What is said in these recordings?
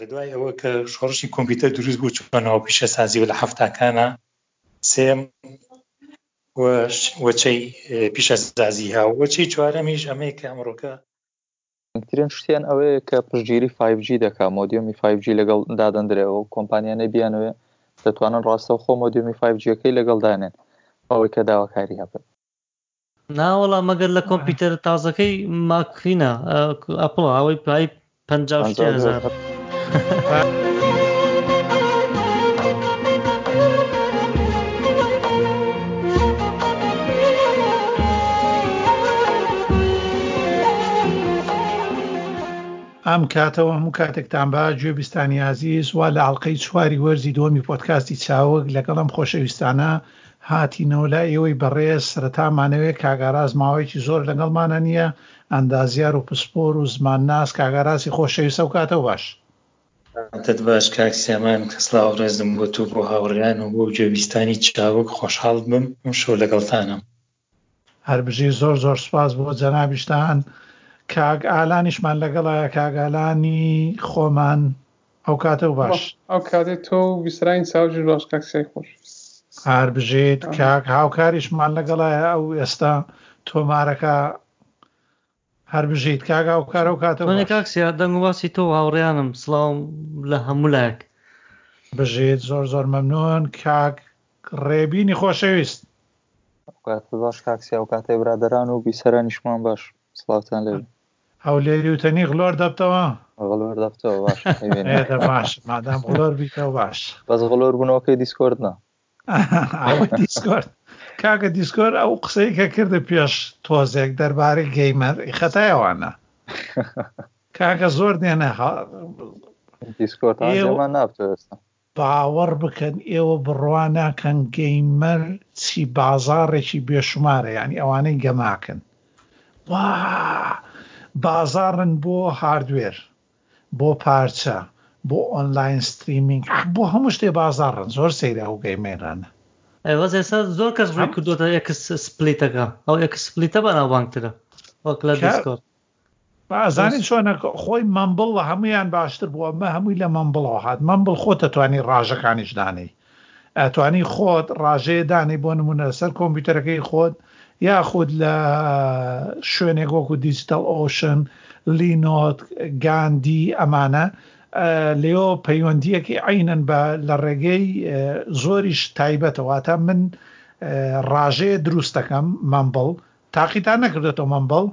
لە دوای ئەوە کە شۆڕشی کۆمپیوتەر دروست بوو چۆنەوە پیشەسازی و لە هەفتاکانە سێم وەچەی پیشەسازی ها وەچەی چوارەمیش ئەمەیە کە ئەمڕۆکە گرنگترین شتیان ئەوەیە کە پشتگیری 5G دەکا مۆدیۆمی 5G لەگەڵ دادەندرێەوە و کۆمپانیانە بیانوێ دەتوانن ڕاستەوخۆ مۆدیۆمی 5Gەکەی لەگەڵ دانێن ئەوەی کە داواکاری هەبن ناوەڵا مەگەر لە کۆمپیوتەر تازەکەی ماکینە ئەپڵ ئەوەی پای پ هزار. ئەم کاتەوە هەموو کاتێکتان با گوێبیستانی ئازیز وا لە ئاڵلقەی چواری وەرزی دۆمی پۆتکاستی چاوگ لەگەڵم خۆشەویستانە هاتینەوە لای ئێوەی بەڕێز، سەرەتا مانەوێ کاک ئاراس ماوەیەکی زۆرە لەگەڵمانە نییە، ئەندازیار و پسپۆر و زمانناس، کاک ئاراسی خۆشەویست ئەو کاتە و باش. سەلامەتت باش کاک سێمان، کە سڵاو ڕێزم بۆ تۆ و بۆ هاوڕێیان و بۆ گوێبیستانی چاوگ، خۆشحاڵ دبم ئەمشەو لەگەڵتانم. هەربژی زۆر زۆر سوپاس بۆ جەنابیشتان کاک ئالانیشمان لەگەڵایە کاگالانی خۆمان ئەو کاتە و باش ئەو کاتێ تۆ و بیسراین ساوجی باش کاکسای خۆش هەر بژیت کاک هاوکاریشمان لەگەڵایە ئەو ئێستا تۆمارەکە هەر بژیت کاک هاوکار ئەو کاتە منە کاک سیا دەنگ و باسی تۆ هاوڕیانم سڵاوم لە هەموو لایەک بژیت زۆر زۆر مەمنون کاک ڕێبینی خۆشەویست کات باش کاک سیا و کاتێ برادران و بیسەرانیشمان باش سڵاوتان لێ هەولێری و تەنی غلۆر دەبتەوە غلۆر دەبتەوە باش باش مادام غلۆر بیتەوە باش بەس غلۆر بوونەوەکەی دیسکۆردنا دیسکۆرد کاکە دیسکۆر ئەو قسەی کە کردە پێش تۆزێک دەربارەی گەیمەر خەتایەوانە کاکە زۆر دێنە باوەڕ بکەن ئێوە بڕواناکەن گەیمەر چی بازارێکی بێشمارە ینی ئەوانەی گەماکن بازارن بۆ هاردوێر بۆ پارچە بۆ ئۆنلاین ستریمینگ بۆ هەموو شتێ بازاڕن زۆر سەیرە ئەو گەیمێرانە. ئەی بەس ئێستا زۆر کەس ڕووی کردۆتە ئێکس سپلیتەکە ئەو ئێکس سپلیتە بەناوبانگترە وەک لە دیسکۆرد. ئەزانی چۆنە خۆی مەمبڵ لە هەموویان باشتر بووە مە هەمووی لە مەمبڵەوە هات مەمبڵ خۆت دەتوانی ڕاژەکانیش دانێی ئەتوانی خۆت ڕاژەیە دانەی بۆ نمونە لەسەر کۆمپیوتەرەکەی خۆت یاخود لە شوێنێک وەکو دیجیتەڵ ئۆشن لینۆت گاندی ئەمانە لێۆ پەیوەندیەکی عینەن بە لە ڕێگەی زۆریش تایبەتەوەتە من ڕاژەیە دروستەکەم مەمبڵ تاقیتان نەکردێتەوە مەمبڵ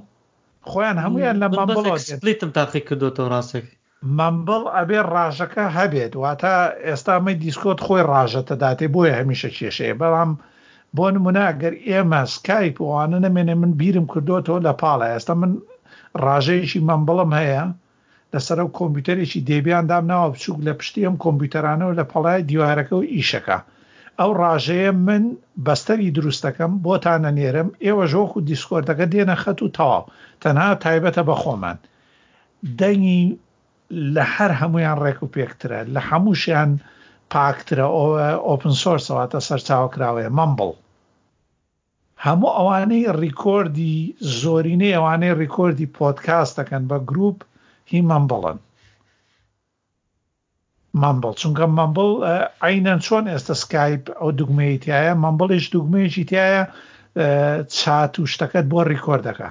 خۆیان هەمویان لە مەمبڵەوە دێت. سپلیتم تاقی کردۆتەوە ڕاستەکەی. مەمبڵ ئەبێ ڕاژەکە هەبێت واتە ئێستا ئەمەی دیسکۆت خۆی ڕاژە تەداتێ بۆیە هەمیشە کێشەیە بەڵام بۆ نمونە ئەگەر ئێمە سکایپ وانە نەمێنێ من بیرم کردۆتەوە لە پاڵە ئێستا من ڕاژەیەکی مەمبڵم هەیە لەسەر ئەو کۆمپیوتەرێکی دێبیان دامناوە بچووک لە پشتی ئەم کۆمپیوتەرانەوە لە پەڵای دیوارەکە و ئیشەکە ئەو ڕاژەیە من بەستەری دروست دەکەم بۆتان ئەنێرم ئێوەش وەکو دیسکۆردەکە دێنە خەت و تەواو تەنها تایبەتە بە خۆمان دەنگی لە هەر هەمویان ڕێک و پێکترە لە هەمووشیان پاکترە ئۆپن سۆرسەوە تە سەرچاوە کراوەیە مەمبڵ هەموو ئەوانەی ڕیکۆردی زۆرینەی ئەوانەی ڕیکۆردی پۆدکاست دەکەن بە گروپ هی مەمبڵن مەمبڵ چونکە مەمبڵ عینەن چۆن ئێستا سکایپ ئەو دوگمەی تایە مەمبڵیش دوگمەیەکی تایە چات و شتەکەت بۆ ڕیکۆردەکە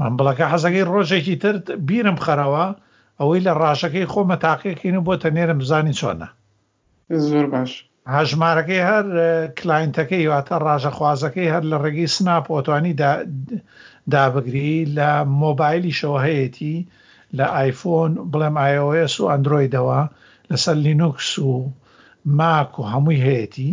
مامبڵەکە حەزەکەی ڕۆژێکی تر بیرم خەرەوە ئەوەی لە ڕاژەکەی خۆمە تاقی کەین و بۆ تەنێرم بزانی چۆنە. زۆر باش. هەژمارەکەی هەر کلاینتەکەی واتە ڕاژەخوازەکەی هەر لە ڕێگەی سناپ ئۆتوانی دابگری لە مۆبایلیشەوە هەیەی لە ئایفۆن بڵێم iOS و ئەندرۆیدەوە لەسەر لینوکس و ماک و هەمووی هەیەی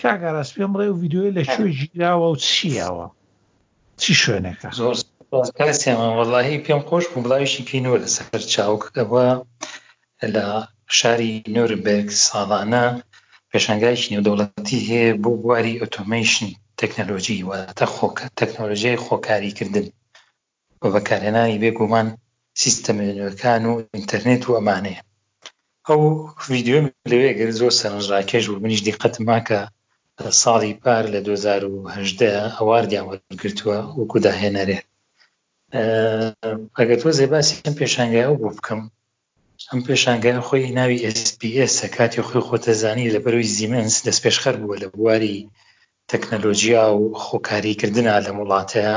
کاک ئاراس پێم بڵێ و ڤیدیۆیە لە کوێ گیراوە و چییەوە چی شوێنێکە زۆر سپاس کاک سیامان وەڵاهی پێم خۆش بوو بڵاویشی کەینەوە لەسەر چاوکەوە لە شاری نورنبرگ ساڵانە پێشانگایکی نێودەوڵەتی هەیە بۆ بواری ئۆتۆمەیشن تەکنەلۆژی واتە خۆکە تەکنۆلۆژیای خۆکاریکردن بە بەکارهێنانی بێ گومان سیستەمە نوێکان و ئینتەرنێت و ئەمانەیە ئەو ڤیدیۆم لەوێ گرت زۆر سەرنجڕاکێش بوو منیش دیقەتم ما کە ساڵی پار لە دوو هەزار و هەژدە ئەواردیان وەرگرتووە وەکو داهێنەرێ ئەگەر تۆزێ باسی ئەم پێشانگای ئەو بۆ بکەم ئەم پێشانگای خۆی ناوی SسPS ە کاتی خۆی خۆتەزانی لە بەروی زیمنس دەست پێشخەر بووە لە بواری تەکنەلۆژیا و خۆکاریکردنا لە وڵاتەیە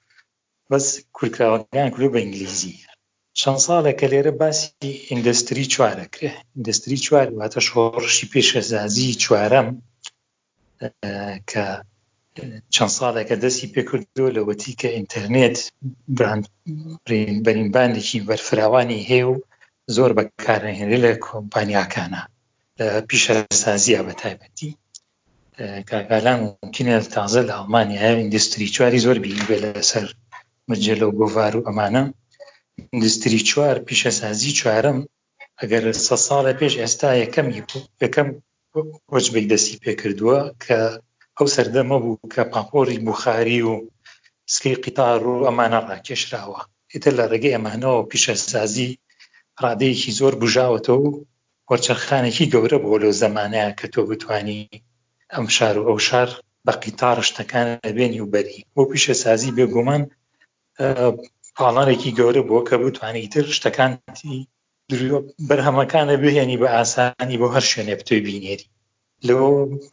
بەس کورتکراوەکان کورە بە ئینگلیزی چەند ساڵێکە لێرە باسی ئیندستری چوار دەکرێت ئیندستری چوار واتە شۆڕشی پێشەزازی چوارەم کە چەند ساڵێکە دەستی پێکردو لەوەتی کە ئینتەرنێت براند بەرین باندێکی بەرفراوانی هەیە و زۆر بەکارهێنێ لە کۆمپانیاکانە پیشەسازیە بە تایبەتی کاک ئالان ممکنە تازە لە ئەڵمانیایە و ئیندستری چواری زۆر بینیبێ لەسەر مجەلە و گۆڤار و ئەمانە ئیندستری چوار پیشەسازی چوارەم ئەگەر سە ساڵە پێش ئێستا یەکەمی بوو یەکەم وەجبەی دەستی پێکردووە کە ئەو سەردەمە بوو کە پاپۆری بخاری و سکی قیتار و ئەمانە ڕاکێشراوە ئیتر لە ڕێگەی ئەمانەوە پیشەسازی ڕادەیەکی زۆر بژاوەتەوە و وەرچەرخانێکی گەورە بووە لەو زەمانە کە تۆ بتوانی ئەم شار و ئەو شار بە قیتار شتەکان ئەبێنی و بەری بۆ پیشەسازی بێگومان پاڵنەرێکی گەورە بووە کە بتوانانی ئیتر شتەکان بەرهەمەکانە بهێنی بە ئاسانی بۆ هەر شوێنێ بتوی بینێری لۆ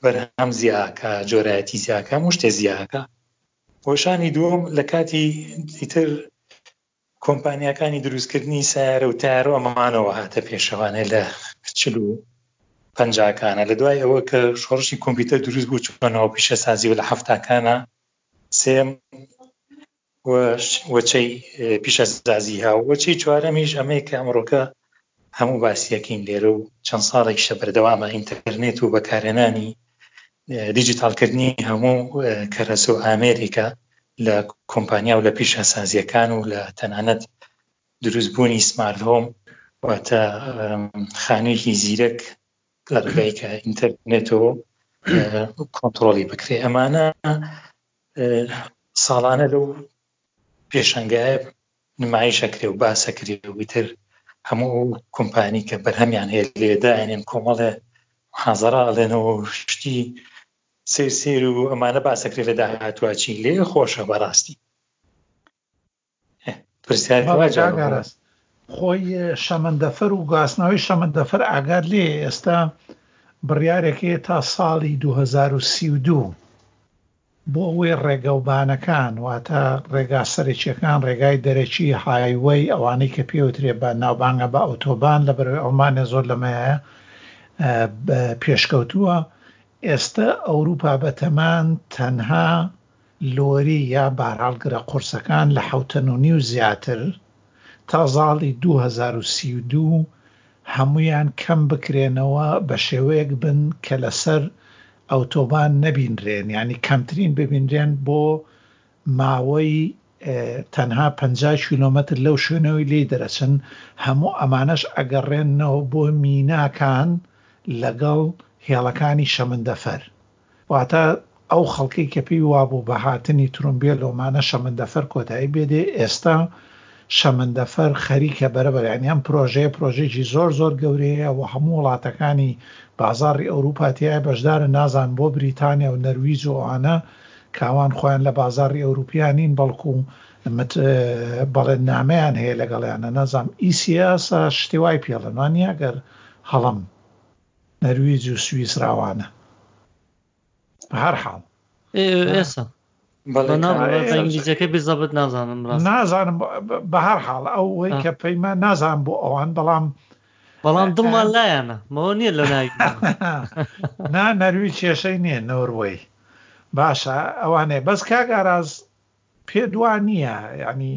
بەرهەم زیاکە جۆرایەتی زیاکە مشتێ زیاکە هۆشانی دووەم لە کاتی ئیتر کۆمپانیاکانی دروستکردنی سەیارە و تایارە و ئەمانەوە هاتە پێشەوە نە لە چل و پەنجاکانە لە دوای ئەوە کە شۆڕشی کۆمپیوتەر دروست بوو چۆنەوە پیشەسازی و لە هەفتاکانە سێم وەچەی پیشەسازی ها وەچەی چوارەمیش ئەمەیە کە ئەمڕۆکە هەموو باسیەکەین لێرە و چەند ساڵێکیشە بەردەوامە ئینتەرنێت و بەکارێنانی دیجیتاڵکردنی هەموو کەرەسە و ئامێرێکە لە کۆمپانیا و لە پیشەسازییەکان و لە تەنانەت دروستبوونی سمارت هۆم واتە خانوویەکی زیرەک لە ڕێگای کە ئینتەرنێتەوە کۆنتترۆڵی بکرێ ئەمانە ساڵانە لەو پێشنگایە نمایش ئەکرێ و باس ئەکرێ و ئیتر هەموو ئەو کۆمپانی کە بەرهەمیان هەیە لێ دایەنێن کۆمەڵێ محازەرە ئەڵێنەوە و شتی سیر سیر و ئەمانە باس ئەکرێ لە داهاتوە چی لێ خۆشە بەڕاستی پرسیار خۆی شەمەندەفەر و گواستنەوەی شەمەندەفەر ئاگار لێ ئێستا بڕیارێکەیە تا ساڵی 2032 بۆ ئەوەی ڕێگەوبانەکان واتە ڕێگا سەرەکیەکان ڕێگای دەرەکی های وەی ئەوانەی کە پێوترێ بە ناوبانگە بە ئەوتۆبان لە بەرەوەی ئەڵمانیا زۆر لەمەیە پێشکەوتووە ئێستە ئەوروپا بەتەمان تەنها لۆری یا بارهاڵگرە قورسەکان لە حوتەنونی و زیاتر تا زاڵی دوو هەزار و سی و دوو هەموویان کەم بکرێنەوە بەشێوەیەک بن کە لەسەر ئەوتۆبان نەبینرێن یانی کەمترین ببینرێن بۆ ماوەی تەنها پ کیلومتر لەو شوێنەوەی لی دەرەچن هەموو ئەمانەش ئەگەڕێنەوە بۆ میناکان لەگەڵ هێڵەکانی شەمەندەفەر واتە ئەو خەڵکەی کە پێی وابوو بە هاتنی ترومبێل لۆمانە شەمەندەفەر کۆتایی بێ دێ ئێستا شەمەندەفەر خەریکە بەرە بەرە یانی ئەم پرۆژەیە پرۆژێکی زۆر زۆر گەورەیە و هەموو وڵاتەکانی بازاری ئەوروپاتیای بەشدارە نازان بۆ بریتانیا و نەرویج و ئەوانە کاوان خۆیان لە بازاری ئەوروپیا نین بەڵکو بەڵێن نامەیان هەیە لەگەڵیانە نازام ئیسیاسا شتێوای پێڵەنوانیە گەر هەڵم نەرویج و سویس راوانە بەهەر حاڵ ئێسا ئینگلیزەکە بزەبت نازانم نازانم بەهەر حاڵ ئەو وەی کە پەیمە نازان بۆ ئەوان بەڵام بەڵام دڵمان لایەنە مەوە نییە لە ناوی نا نەروی کێشەی نییە نۆروەی باشە ئەوانێ بەس کاگاراز پێت وا نییە یەعنی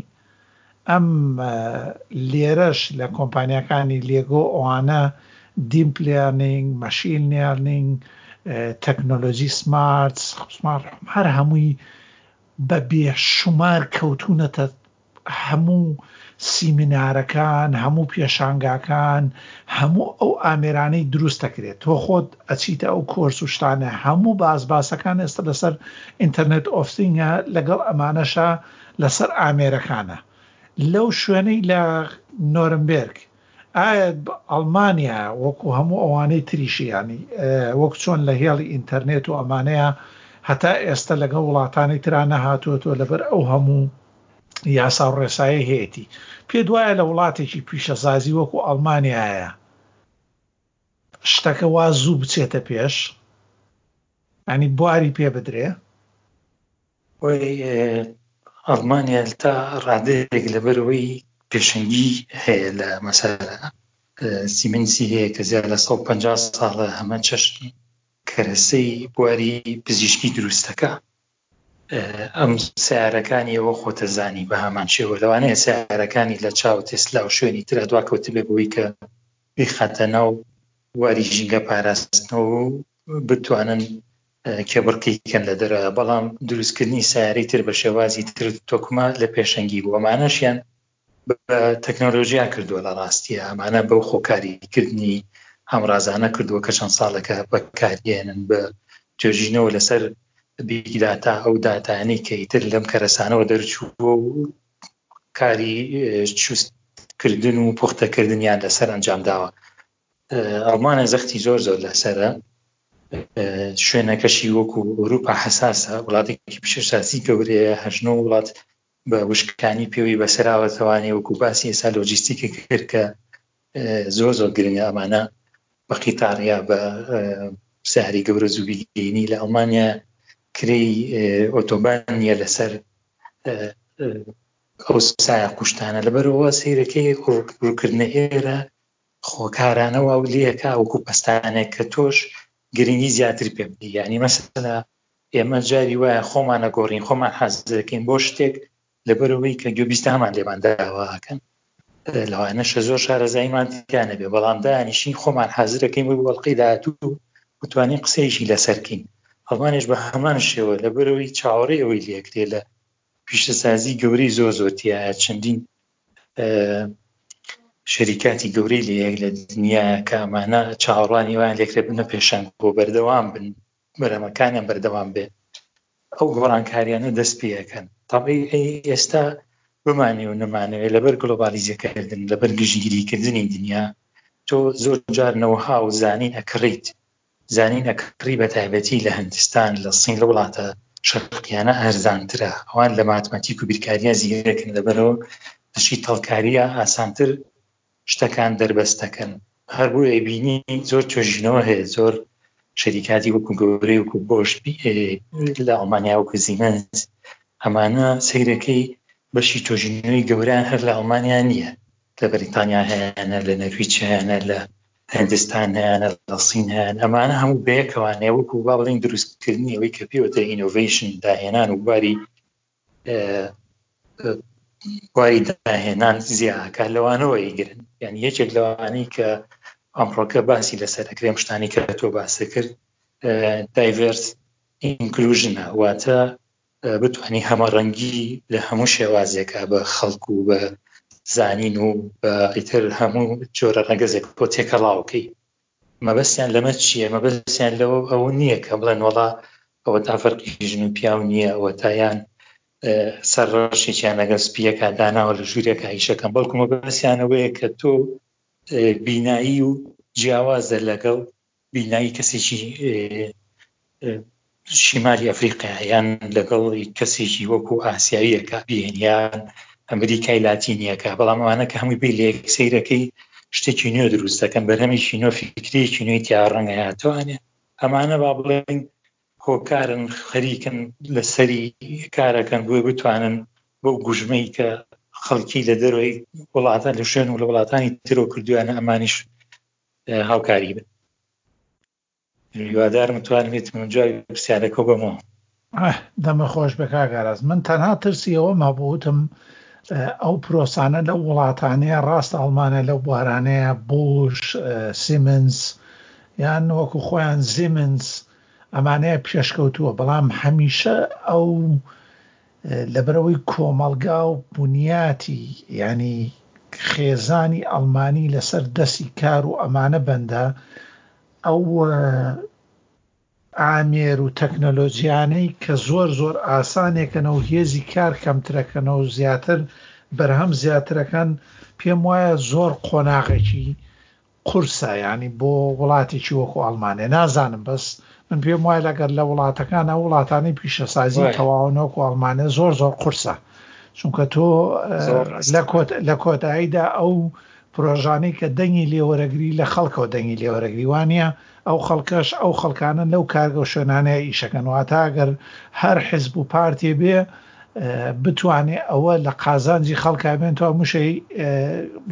ئەم لێرەش لە کۆمپانیاکانی لێگۆ ئەوانە دیمپ لێرنینگ، مەشین لێرنینگ، تەکنۆلۆجی سمارت، سمارت هۆم هەر هەمووی بە بێ شومار کەوتوونەتە هەموو سیمینارەکان، هەموو پێشانگاکان، هەموو ئەو ئامێرانەی دروست دەکرێت تۆ خۆت ئەچیتە ئەو کۆرس و شتانە هەموو باس باسەکان ئێستا لەسەر ئینتەرنێت ئۆفسینگە لەگەڵ ئەمانەشە لەسەر ئامێرەکانە لەو شوێنەی لە نۆرمبێرگ ئەڵمانیا وەکو هەموو ئەوانەی تریشیانی وەک چۆن لە هێڵی ئینتەرنێت و ئەمانەیە هەتا ئێستا لەگە وڵاتانی تررا نەهاتوەوە لەبەر ئەو هەموو یاسا و ڕێسایە هەیەی پێ دوایە لە وڵاتێکی پیشەسازی وەکو ئەڵمانایە شتەکە وا زوو بچێتە پێش ینی بواری پێ بدرێ ئەڵمانیا تا ڕادەیەک لەبەرەوەی پێشەنگی هەیە لە مەسەلا سیمنسی هەیە کە زیاد لە 150 ساڵە هەمە چەشنی کەرەسەی بواری پزیشکی دروستەکە ئەم سەیارەکانی ئەوە خۆتە زانی بەهامان شێوە لەوانەیە سەیارەکانی لە چاو تێسلا و شوێنی ترا دوا کەوتبێ بۆی کە بیخاتە ناو واری ژینگە پاراستنەوە و بتوانن کێبڕکەی کەن لە دەرە بەڵام دروستکردنی سیارەی تر بە شێوازی تر تۆکمە لە پێشەنگی بوو ئەمانەشیان بە تەکنەلۆژیا کردووە لە ڕاستیە ئەمانە بەو خۆکاریکردنی ئامرازانە کردووە کە چەند ساڵەکە بەکارێنن بە جۆژینەوە لەسەر بیگداتا ئەو داتانی کە ئیتر لەم کەرەسانەوە دەرچوو کاری چستکردن و پوختەکردنیان لەسەر ئەنجام داوە ئەڵمانە زەختی زۆر زۆر لەسرە شوێنەکەشی وەکو ئەوروپا حساسە وڵاتێکی پیشەسازی گەورەیە هەژن و وڵات بە وشکانی پێوەی بەسەراوە توانێ وەکو باسی ئێستا لۆجیستیکی کرد کە زۆر زۆر گرنگە ئەمانە بە قیتاریا بە ساری گەورە زوبیگەینی لە ئەڵمانیا کری ئۆتۆبان نیە لەسەر ئەو سایە قوشتانە لەبەرەوە سیرەکەی ڕووکردنە ئێرە خۆکارانە واو لەکە وەکو پستانێک کە تۆش گرنگی زیاتر پێ بدی ینی مەسەلا ئێمە جاری وایە خۆمان ئەگۆڕین، خۆمان حازردەکەین بۆ شتێک، لەبەرئەوەی کە گوێبیستانمان لێمان داوا ئەکەن. لەوانەشە زۆر شارەزاییمان تیا نەبێ، بەڵام دانیشین خۆمان حازرەکەین بۆ ئەڵقەی داهاتوو و توانین قسەیشی لەسەر کەین. ئەڵمانیش بە هەمان شێوە، لەبەرئەوەی چاوەڕێی ئەوەی لێ ئەکرێ لە پیشەسازی گەورەی زۆر زۆر تیایە، چەندین شەریکاتی گەورەی لێیە لە دنیایە کە ئەمانە چاوەڕوانی ئەوەیان لێ ئەکرێ بنە پێشەنگ و بەردەوام بن. بەرهەمەکانیان بەردەوام بێت ئەو گۆڕانکاریانە دەست پێەکەن تەبی ئێستا بمانێ و نەمانەوێت لەبەر گلۆبالیزەکردن لەبەر گشتگیریکردنی دنیا تۆ زۆر جارنەوەها و زانین ئەکڕیت زانین ئەکڕی بە تایبەتی لە هندستان لە سین لە وڵاتە شەرقیانە ئەرزانترە ئەوان لە ماتماتیک و بیرکاریە زیرەکن لەبەرەوە دشی تەڵکاریە ئاسانتر شتەکان دەربەستەکەن هەر بۆ ئەی بینی زۆر توێژینەوە هەیە زۆر شەریکاتی وەکو گەورەی وکو بۆش لە ئەڵمانیا وکو زیمەنز ئەمانە سیرەکەی بەشی تۆژینەوەی گەوران هەر لە ئەڵمانیا نییە لە بەریتانیا هەیەە لە نەرویچ هەیەە لە هندستان هەیەە لە سین هەیەن ئەمانە هەموو بەیەکەوانەیە وەکو با بڵین دروستکردنی ئەوەی کە پێوەتە ئینۆڤشن داهێنان و باری بواری داهێنان زیاکە لەوانەوە ئیگرن یان یەکێک لەوانی کە ئەمڕۆکە باسی لەسەر ئەکرێم شتانی کە تۆ باسە کرد دایڤرس ئینکلوژنە واتە بتانی هەمە ڕەنگی لە هەموو شێوازێکە بە خەڵکو و بە زانین و بە ئیتر هەموو جۆرە ڕەگەزێک بۆ تێکەڵاوکەی مەبەستیان لەمە چییە؟ مەبەستیان لەوە ئەوە نییە کە بڵێن وەڵا ئەوە تا فەرقی ژن و پیاو نییە ئەوە تایان سەر ڕەشێکیان لەگە سپیەکە داناوە لە ژوورێکە هیشەکەم بەڵکو مەبەستیانەوەیە کە تۆ بینایی و جیاوازە لەگەڵ بینایی کەسێکی شیمالی ئەفریقیا یان لەگەڵ کەسێکی وەکو ئاسیاویەکە بێنیان ئەمریکای لاتینیەکە بەڵام ئەوانە کە هەمووی بی لێک سیرەکەی شتێکی نوێ دروست دەکەن بەرهەمێکی نوێ فکرێکی نوێی تیاڕەنگە هاتوانێ ئەمانە با بڵێن هۆکارن خەریکن لە سەری کارەکەن بۆی بتوانن بۆ گوژمەی کە خەڵکی لە دەرەوەی وڵاتە لە شوێن و لە وڵاتانی ترۆ کردویانە ئەمانیش هاوکاری بن هیوادارم بتوانم یتمم جوابی پرسیارەکەو بەمەوە. دەمت خۆش بێ کاک ئاراس من تەنها ترسی ئەوەم هەبوو وتم ئەو پرۆسانە لەو وڵاتانەیە ڕاستە ئەڵمانیا لەو بوارانەیە بوش سیمنس یان وەکو خۆیان زیمنس ئەمانەیە پێشکەوتووە بەڵام هەمیشە ئەو لەبەرەوەی کۆمەڵگا و بنیاتی ینی خێزانی ئەڵمانی لەسەر دەسی کار و ئەمانە بەندە ئەو ئامێر و تەکنەلۆجیانەی کە زۆر زۆر ئاسانێکەکەنە و هێزی کار کەمترەکەنە و زیاتر بەرهەم زیاترەکەن پێم وایە زۆر قۆناغێکی قورسە ینی بۆ وڵاتێکی وەکو ئەڵمانێ نازانم بەس من پێم وایە لەگەر لە وڵاتەکان ئە وڵاتانی پیشەسازی تەواونۆک و ئەڵمانێ زۆر زۆر قورسە چونکە تۆ لە کۆتاییدا ئەو پرۆژانەی کە دەنگی لێوەرەگری لە خەڵکەوە دەنگی لێوەرەگری وانیە ئەو خەڵکەش ئەو خەڵکانە لەو کارگە و شوێنانەیە ئیشەکەن واتا گەر هەر حزب و پارتێ بێ بتوانێت ئەوە لە قازانجی خەڵکە بێن تو مشەی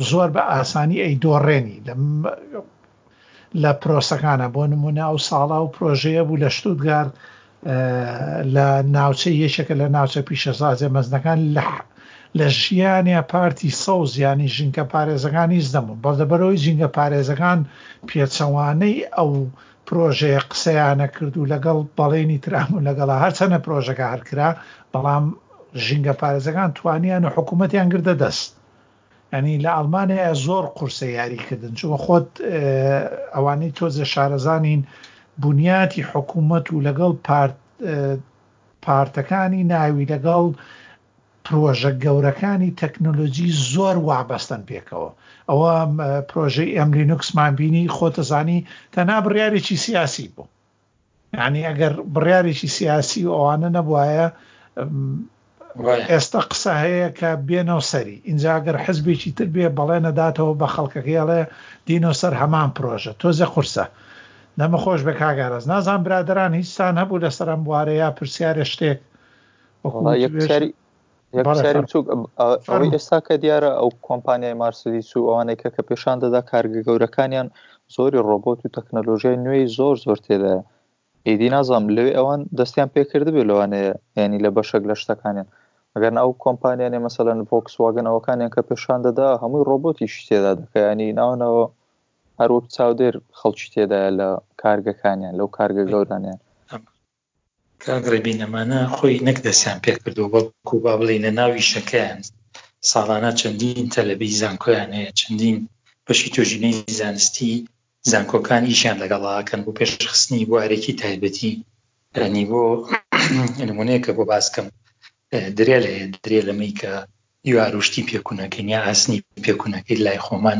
زۆر بە ئاسانی ئەی دۆڕێنی لە لە پرۆسەکانە بۆ نمونە ئەو ساڵە و پرۆژەیە بوو لە شتوتگار لە ناوچە یەکێکە لە ناوچە پیشەسازە مەزنەکان لە لە ژیانە پارتی سەوز ینی ژینکە پارێزەکانی زدەمون بەڵ دەبەرەوەی جینگە پارێزەکان پێچەوانەی ئەو پرۆژەیە قسەیانە کرد و لەگەڵ بەڵێنی ترام و لەگەڵا هەرچەنە پرۆژەکە هەرکرا بەڵام ژینگە پارێزەکان توانیان و حکوومەتیان گردە دەست یانی لە ئەڵمانیا زۆر قورسە یاری کردن چوە خۆت ئەوانەی تۆزە شارەزانین بنیاتی حکوومەت و لەگەڵ پارت پارتەکانی ناوی لەگەڵ پرۆژە گەورەکانی تەکنۆلۆژی زۆر وابەستن پێکەوە ئەوە پرۆژەی ئەمرینوکسمان بینی خۆتەزانی تەنا بڕیارێکی سیاسی بوو یانی ئەگەر بڕیارێکی سیاسی و ئەوانە نەبوایە ئێستا قسە هەیە کە بێنەوە سەری اینجا گەر حزبێکی تر بێ بەڵێ نەداتەوە بە خەڵکەکەڵێ دینۆ سەر هەمان پرۆژە تۆزە قورسە نەمە خۆش بە کاگارەز نازان برادران هیچستان هەبوو لەسەر ئەم بوارەیە پرسیارە شتێک ئەوەی ئێستا کە دیارە ئەو کۆمپانیای مارسدی سو ئەوانێکە کە پێشان دەدا کارگە گەورەکانیان زۆری ڕۆبۆت و تەکنەلۆژیای نوێی زۆر زۆر تێدا ئیدی نازام لەوێ ئەوان دەستیان پێکرد بێ لەوانەیە ینی لە بەشێک لە شتەکانیان ئەگەر ئەو کۆمپانیانێ مەسەلەن ڤۆکس واگەنەوەکانیان کە پێشان دەدا هەمووی ڕۆبۆتیش تێدا دەکەیانی ناونەوە هەروەک چاودێر خەڵکی تێدایە لە کارگەکانیان لەو کارگە گەورانیان کاک ڕەبین ئەمانە خۆی نەک دەستیان پێکردووە بەڵکو با بڵێین لە ناو ئیشەکەیان ساڵانە چەندین تەلەبەی زانکۆیان هەیە چەندین بەشی توێژینەی زانستی زانکۆکان ئیشیان لەگەڵا ئەکەن بۆ پێشخستنی بۆ ئەرێکی تایبەتی یعنی بۆ نمونەیەکە بۆ باس کەم درێ لە هەیە درێ لەمەی کە یواروشتی پێکونەکەین یا ئاسنی پێکونەکەی لای خۆمان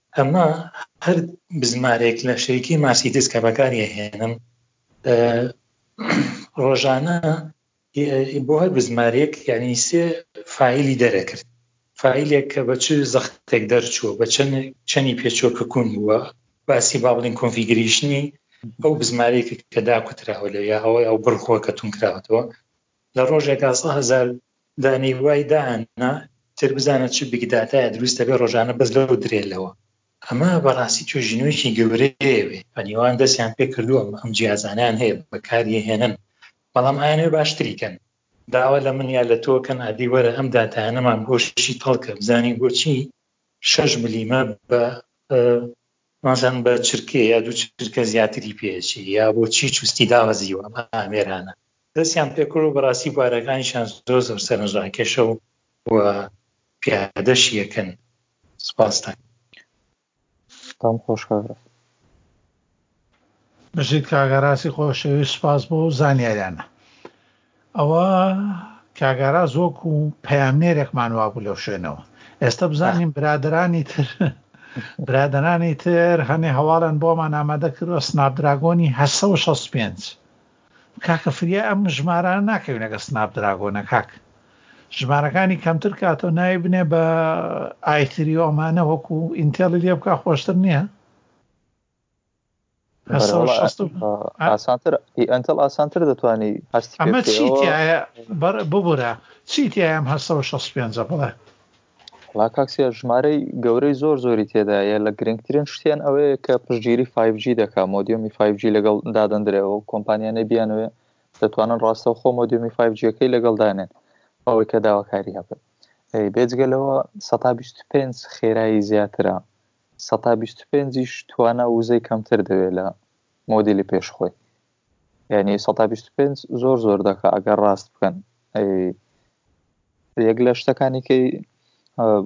ئەمە هەر بزمارێک لە شەریکی ماسیدس کە بەکاری هێنم ڕۆژانە بۆ هەر بزمارێک یعنی سێ فیلی دەرەکرد فیلێک کە بە چ زەختێک دەرچووە بە چەند چەنی پێچۆکە کون بووە باسی با بڵین کۆنفیگریشنی ئەو بزمارێک کە داکوتراوە لە یا ئەوەی ئەو بڕخۆ کە تون کراوەتەوە لە ڕۆژێکا سە هەزار دانی وای دانا تر بزانە چ بگداتایە دروست دەبێت ڕۆژانە بەس لەو درێلەوە ئەمە بەڕاستی توێژینەوەیکی گەورەیەوێ بەنیوان دەستیان پێ کردووەم ئەم جیازانیان هەیە بەکاریە هێنن بەڵام ئاەنێ باشتری کەن داوا لە من یا لە تۆکەن ئادی وەرە ئەم داتانەمان بۆشی تەڵکە بزانین بۆچی شەش ملیمە بە نازانم بە چرکە یا دوو چرکە زیاتری پێچی یا بۆ چی چوستی داوەزیوە ئەمە ئامێرانە دەستیان پێکرد و بەڕاستی بوارەکانیشان زۆر زۆر سەرنجڕاکێشە و و پیادەش یەکەن سپاستان تام خۆشکەڕ بژیت کاگەڕاستی خۆشەویست سپاس بۆ زانیاریانە ئەوە کاک ئاراس وەکو پەیامنێرێکمان وابوو لەو شوێنەوە ئێستا بزانین برادرانی تر برادرانی تر هەنێ هەواڵان بۆمان ئامادە کردوە سناپدراگۆنی هە پێنج کاکە فریا ئەم ژماران ناکەوین لەگە سناپدراگۆنە کاک ژمارەکانی کەمتر کاتۆ ناوی بنێ بە ئایتری ئۆمانە وەکو ئینتێڵی لێ بک خۆشتر نییە ئاسانتر ئەتەڵ ئاسانتر دەتوانی هەست ئەمە چی ببورە چی تیایم هە 65 بڵێ لا کاکسیا ژمارەی گەورەی زۆر زۆری تێدایە لە گرنگترین شتێن ئەوەیە کە پشگیری 5G دەکا مۆدیۆمی 5G لەگەڵ دادەندرێەوە و کۆمپانیانەی بیانوێ دەتوانن ڕاستە خۆ مۆدیۆمی 5Gەکەی لەگەڵ دانێن ئەوەی کە داواکاری هەبێت بێجگە لەوە 125 خێرایی زیاترە سەتا بیست و پێنج یش توانا و وزەی کەمتر دەوێت لە مۆدیلی پێش خۆی یعنی سەتا بیست و پێنج زۆر زۆر دەکا ئەگەر ڕاست بکەن یەک لە شتەکانی کەی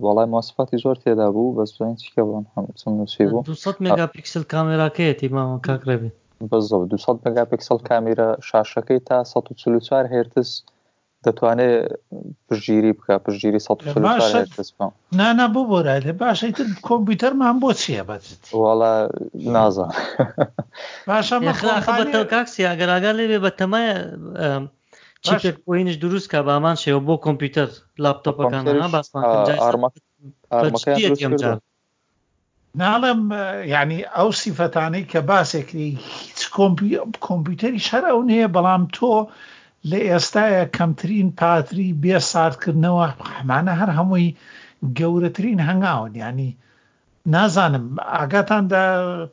وڵای مۆسفاتی زۆر تێدا بوو بە سوێن چیکە بۆن هەمچم نووسی بوو 200 مگاپیکسل کامێراکەیەتی ماوە کاکڕێبێت بەزەوە 200 مگاپیکسل کامیرا شاشەکەی تا 144 هێرتز دەتوانێت پشگیری بکە پشگیری نانا بۆ بۆرا لێ باشە تر کۆمپیوتەرمان بۆ چییە بەت وڵا نازە باشە کاکسی ئەگەراگە لێ بە تەمایە چیپێک بۆینش دروست کا بامان شێوە بۆ کۆمپیوتەر لاپتۆپەکان باسمان ناڵێم یعنی ئەو سیفەتانەی کە باسێکری هیچ کۆمپیوتەری شەر ئەو نەیە بەڵام تۆ لە ئێستاە کەمترین پاتری بێ ساردکردنەوە حمانە هەر هەمووی گەورەترین هەنگاون ینی نازانم ئاگاتان دا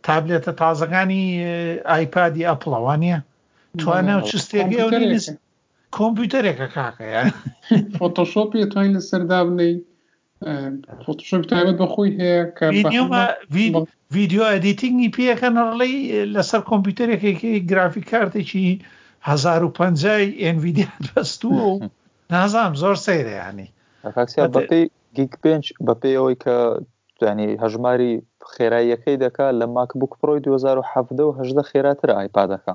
تابلێتە تازەکانی ئایپادی ئەپڵەوانە توانە و چستێک کۆمپیوتەرێکە کاکەیان فۆتۆشۆپی توانین لەسەر دابنەی فۆتۆشۆپ تایبەت بە خۆی هەیە کە ڤیددیو ئەدیتنگی پێەکەن ڕڵی لەسەر کۆمپیوتەرێکێکی گرافی کارتێکی 1050 ئەنڤیدیا بەستووە و نازام زۆر سەیرەیانی بەپی گیگ پێنج بەپی ئەوەی کە توانی هەژماری خێراییەکەی دەکات لە ماک بوک پرۆی 2010 خێراتر ئایپادەکە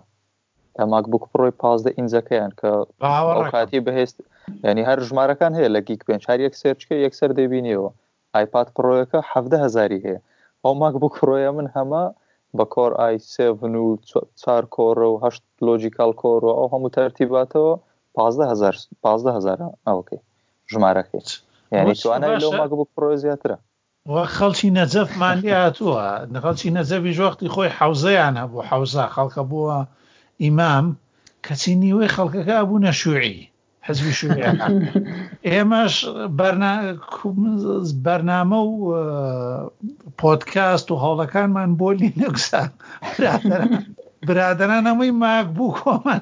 تا ماک بوک پڕۆی پازدە ئینجەکەیان کە ئەوکاتی بەهێست ینی هەر ژمارەکان هەیە لە گیک پێنج هەر یەک سێرچکە یەکسەر دەبینیەوە ئایپات پڕۆیەکە حەفدە هزاری هەیە ئەو ماک بوک پڕۆیە من هەمە بە کۆر ئای سێڤن و چار کۆرە و هەشت لۆجیکال کۆر و ئەو هەموو تەرتیباتەوە پازدە هزار پازدە هزار ئەوکەی ژمارەکەی یعنی توانای لەو ماک بوک پڕۆ زیاترە وە خەڵکی نەجەفمان لێ هاتووە خەڵکی نەجەفیش وەختی خۆی حەوزەیان هەبوو حەوزە خەڵکە بووە ئیمام کەچی نیوەی خەڵکەکە بوونە شوعی حزبی شوعی ئێمەش بەرنامە و پۆتکاست و هەوڵەکانمان بۆ لینەکسان برادران هەمووی ماک بوو کۆمان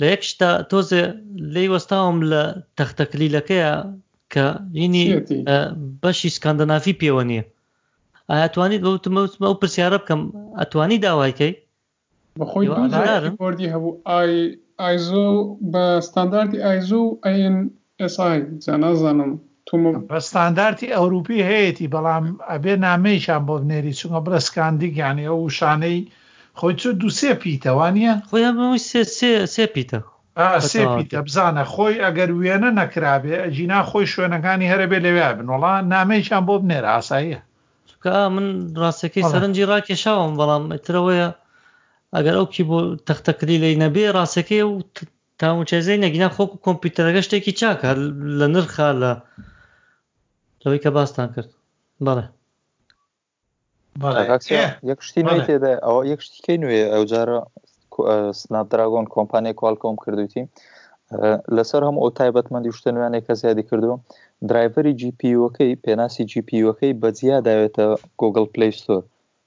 لە یەک شتا تۆزێ لێی وەستاوم لە تەختەکلیلەکەیە کە ینی بەشی سکاندنافی پێوە نییە ئاتوانیت بەوتمە وتمە ئەو پرسیارە بکەم ئەتوانی داوایکەی بەخۆی دوردی هەبوو ئای ئایزۆ بە ستانداردی ئایزۆ ئەین ئێسای جا نازانم تۆ مە. بە ستاندارتی ئەوروپی هەیەتی بەڵام ئەبێ نامەیەکیان بۆ بنێری چونکە بڵێ سکاندیک یانی ئەو وشانەی خۆی چ دوو سێ پیتە وا نیە؟ خۆی هەمووی سێ سێ سێ پیتە ئا بە سێ تەواوەتی. پیتە بزانە خۆی ئەگەر وێنە نەکرابێ ئەگینا خۆی شوێنەکانی هەر ئەبێ لەوێیا بن وەڵا نامەیەکیان بۆ بنێرە ئاساییە. چونکە ئا من ڕاستەکەی بەڵێ. سەرنجی ڕاکێشاوم بەڵام ئیتر ئەوەیە ئەگەر ئەو کیبۆ تەختە کلیلەی نەبێ ڕاستەکەی ئەو ت تاونچێزەی نەگینا خۆکو کۆمپیوتەرەکە شتێکی چاکە هەر لە نرخا لە لەوەی کە باستان کرد بەڵێ یەک شتی نوێ تێدا ئەوە یەک شتیکەی نوێ ئەو جارە سناپ دراگۆن کۆمپانیای کوالکۆم کردوتی لەسەر هەموو ئەو تایبەتمەندی شتە نوێنێک کە زیادی کردو درایڤری جیپیەکەی پێناسی جیپیەکەی بەجیا داوێتە گۆگل پلیستۆر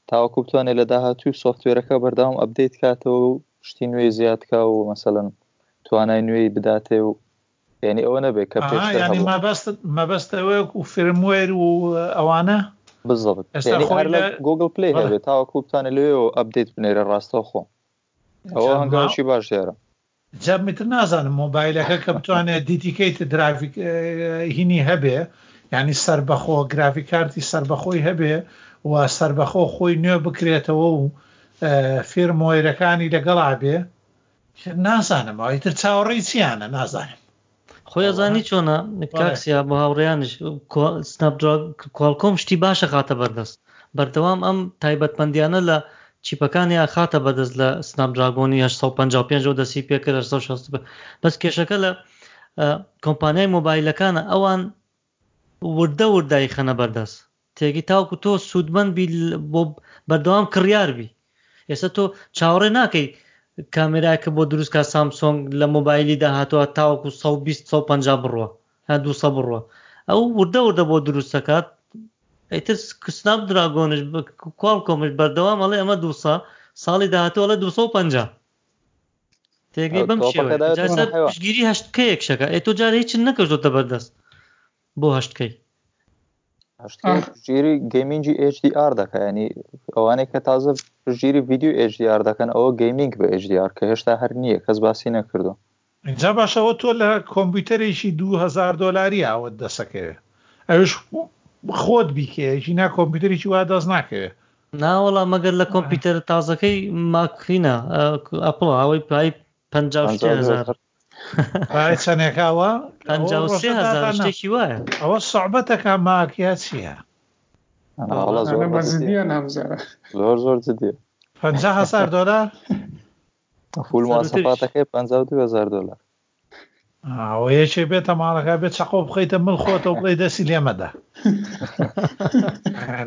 تاوەکو بتوانێت لە داهاتوو سۆفتوێرەکە بەردەوام ئەپدەیت کاتەوە و شتی نوێی زیاد کا و مەسەلەن توانای نوێی بداتێ و یعنی ئەوە نەبێت کە پێشتر هەبوو. ئەها یعنی مەبەست مەبەست ئەوەیە و فرموێر و ئەوانە؟ بالضبط یعنی هەر لە گوگڵ پلەی هەبێت تاوەکو بتوانێت لەوێوە ئەپدەیت بنێرێت ڕاستەوخۆ ئەوە هەنگاوێکی باش دیارە. جا میتر نازانم مۆبایلەکە کە بتوانێت دیتیکەیت درافیک هینی هەبێ ینی سربەخۆ گرافی کارتی سربەخۆی هەبێ و سربەخۆ خۆی نوێ بکرێتەوە و فێرمۆیرەکانی لەگەڵا بێ نازانم ئەویتر چاوەڕی چیانە نازانم خۆی ئەزانی چۆنە کاکسیا بۆ هاوڕێیانش سناپدراگ کۆڵکۆم شتی باشە خاتە بەردەست بەردەوام ئەم تایبەتمەندیانە لە چیپەکانی ئاخاتە بەدەست لە سناپدراگۆنی 1950 و دەسی پێکرد بەس کێشەکە لە کۆمپانیای مۆبایلەکانە ئەوان وردە وردە ئەیخەنە بەردەست تێگەی تاوەکو تۆ سوودمەند بی بۆ بەردەوام کڕیار بی ئێستا تۆ چاوەڕێ ناکەی کامێرایەکە بۆ دروست کا سامسۆنگ لە مۆبایلی داهاتوە تاوەکو 120 150 بڕوە یان 200 بڕوە ئەو وردە وردە بۆ دروست دەکات ئەیتر سناپ دراگۆنش کواڵکۆمش بەردەوام ئەڵێ ئەمە 200 ساڵی داهاتوە ئەڵێ 250 تێگەی بەم شێوەگیری هەشت کەیەک شەکە ئێ تۆ جارە هیچ نەکردۆتە بەردەست بۆ هەشتکەی ژیری گەمینجی HDR دەکەنی ئەوانێک کە تازە ژیری ویددیو HDR دەکەن ئەوە گەیمینگ بە HDR کە هێشتا هەر نییە کەس باسی نەکردو جا باشەوە تۆ لە کۆمپیوتەرێکی 2000 دلاری ئاوت دەسەکەوێت ئەوش خۆت بیکەیەکی نا کۆمپیوتەرێکی وا دەست ناکەوێت ناوەڵا مەگەر لە کۆمپیوتەرە تازەکەی ماکینە ئەپڵ ئەوەی پای پ هزار پای چەندێکاوە شتێکی وایە ئەوە سەعبەتەکە ماکیا چییە؟ زۆر زۆر جدی پ هزار دلار فول مواصفاتەکەی 5 هزار دلار ئەوە یەکێ بێتە ماڵەکە بێت چەقۆ بخیتە مل خۆتەوە بڵێ دەستی لێمەدا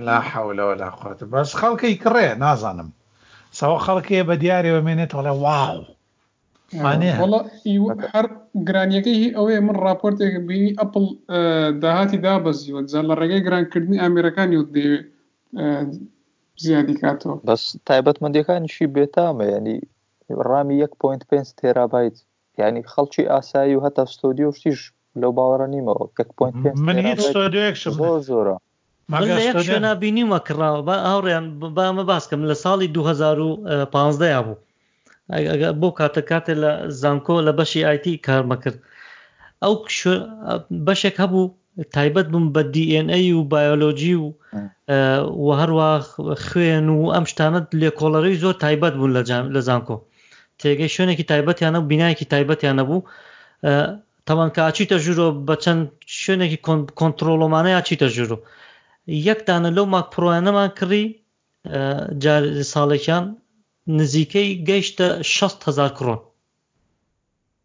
لا حولەوە لا خۆت بەس خەڵکی کڕێ نازانم سەوە خەڵکەیە بە دیارەوە مێنێتەوەڵێ واو هەر گرانیەکەی هی ئەوەیە من راپۆرتێک بینی ئەپل داهاتی دابەزیوە جا لە ڕێگەی گرانکردنی ئامێرەکانی و دەوێ زیادی کاتەوە بەس تایبەتمەندەکانیشی بێتامە ینی ڕامی یەک پوینت پێنج تێرابایت یعنی خەڵکی ئاسایی و هەتا ستۆدیۆ شتیش لەو باوەڕە نیمەوە یەک پوینت پێنج من هیچ ستۆدیۆیەکشم زۆر زۆرە من لە یەک شوێنا بینیومە کڕاوە با هاوڕێیان با ئەمە باس کەم لە ساڵی دوو هەزار و پانزدەیا بوو ئەگە بۆ کاتە کاتێ لە زانکۆ لە بەشی ئایتی کارمەکرد ئەو بەشێک هەبوو تایبەت بووم بە DNA و بایۆلۆجی و و هەروە خوێن و ئەم شتانە لێکۆڵەرەوی زۆر تایبەت بوون لە زانکۆ تێگەی شوێنێکی تایبەتیانە و بینایەکی تایبەتیانە بوو تەوان کە ئاچیتە ژورۆ بە چەند شوێنێکی کۆنتترۆڵۆمانەیە چیتە ژورۆ یەکدانە لەو ماک پرۆیانەمان کڕی ساڵێکیان نزیکەی گەیشتە 6هزار کڕۆن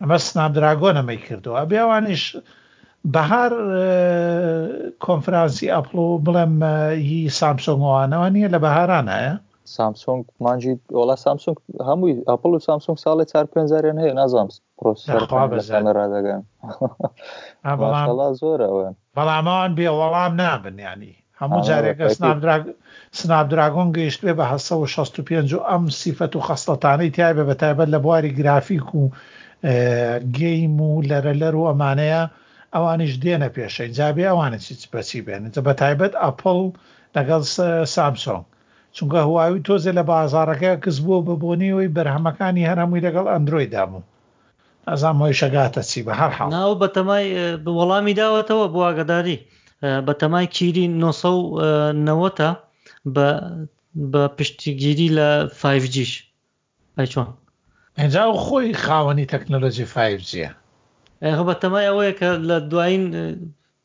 ئەمە سناپدراگۆن ئەمەی کردوە ئەبێ ئەوانیش بەهار کۆنفرانسی ئەپڵ و بڵێم هی سامسۆنگوانەوە نیە لە بەهاران هەیە سامسۆنگ مانجی وڵا سامسۆنگ هەمووی ئەپل و سامسۆنگ ساڵی چار پێنجاریان هەیە نازانام پرۆسەرڕادەگەن زۆرەوە بەڵام ئەوان بێ وەڵام نابن یانی هەموو جارێک کە سناپدراگ سناپدراگۆن گەیشتبێ بە هەشت سەد و شەست و پێنج و ئەم سیفەت و خەسڵەتانەی تیابێ بە تایبەت لە بواری گرافیک و گەیم و لەرە لەر و ئەمانەیە ئەوانیش دێنە پێشە ئینجا بێ ئەوانە چی چ بەچی بێن ئینجا بە تایبەت ئەپڵ لەگەڵ سە سامسۆنگ چونکە هواوی تۆزێ لە بازاڕەکە کز بووە بە بۆنەی ئەوەی بەرهەمەکانی هەر هەمووی لەگەڵ ئەندرۆیددا بوو نازانم هۆی شەگاتە چی بە هەر حاڵ. ناو بەتەمای وەڵامی داوەتەوە بۆ ئاگەداری بەتەمای کیری نۆ سەد و نەوەد ە بە بە پشتگیری لە فایڤ جیش ئەی چۆن ئەجا و خۆی خاوەنی تەکنەلۆجی فایڤ جیە ئەخە بەتەمای ئەوەیە کە لە دوایین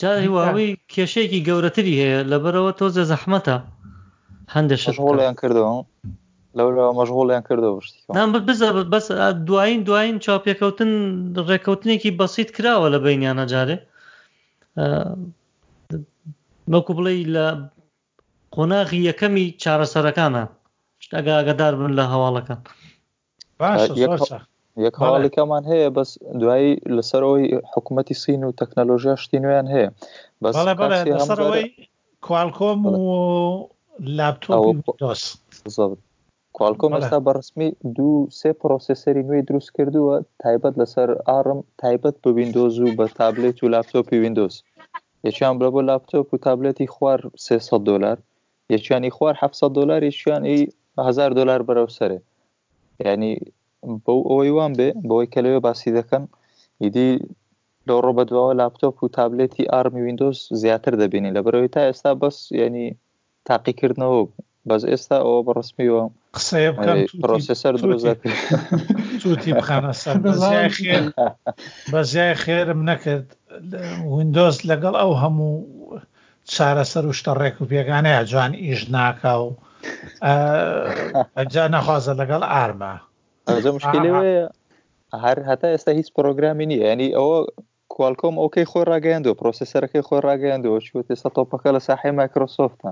جا هواوی کێشەیەکی گەورەتری هەیە لەبەرەوە تۆزێ زەحمەتە هەندێک شت هۆڵیان کردەوە لەورەوە مەشغوڵیان کردەوە بشتی بزە بەس دوایین دوایین چاپێکەوتن ڕێککەوتنێکی بەسییت کراوە لە بینیانە جارێ بەکو بڵێ لە قۆناغی یەکەمی چارەسەرەکانە ئەگە ئەگەدار بن لە هەواڵەکان باشە یەک زۆر هە- سەخت یەک بەڵێ. هەواڵیکەمان هەیە بەس دوایی لەسەرەوەی حکوومەتی سین و تەکنەلۆژیا شتی نوێیان هەیە بەس بەڵێ بەڵێ کاکسی هەم لەسەرەوەی کوالکۆم و لاپتۆپی ئەوە- ویندۆز زۆر کوالکۆم بەڵێ. ئێستا بەڕسمی دوو سێ پرۆسسەری نوێی دروست کردووە تایبەت لەسەر ئاڕم تایبەت بە ویندۆز و بە تابلێت و لاپتۆپی ویندۆز یەکیان بڵە بۆ لاپتۆپ و تابلێتی خوار 300 دلار یەکیان ئی خوار حەفت سەد دۆلار یەکیان ئی هەزار دۆلار بەرەو سەرێ یعنی بەو ئەوەی وان بێ بەوەی کە لەوێ باسی دەکەن ئیدی لەو ڕۆ بە دواوە لاپتۆپ و تابلێتی ئارمی وینندۆز زیاتر دەبینی لە بەرەوەی تا ئێستا بەس یعنی تاقیکردنەوە بەس ئێستا ئەوە بە ڕستمیەوە قسەیە بکەم پرۆسسەر دروست توتی بخانە سەر بەزای خێرم نەکرد وینندۆز لەگەڵ ئەو هەموو چارەسەر و شتە ڕێک و پێگانەیە جوان ئیش ناکا و جا نەخوازە لەگەڵ ئارمە مشکلەیە هەر هەتا ئێستا هیچ پرۆگرامی نیە ینی ئەوە کوالکۆم ئەوکەی خۆی ڕاگەیاندو پرۆسیسەرەکەی خۆی ڕاگەیاندەوە چوەتە سە تۆپەکە لە ساحی مایکرۆسۆفتە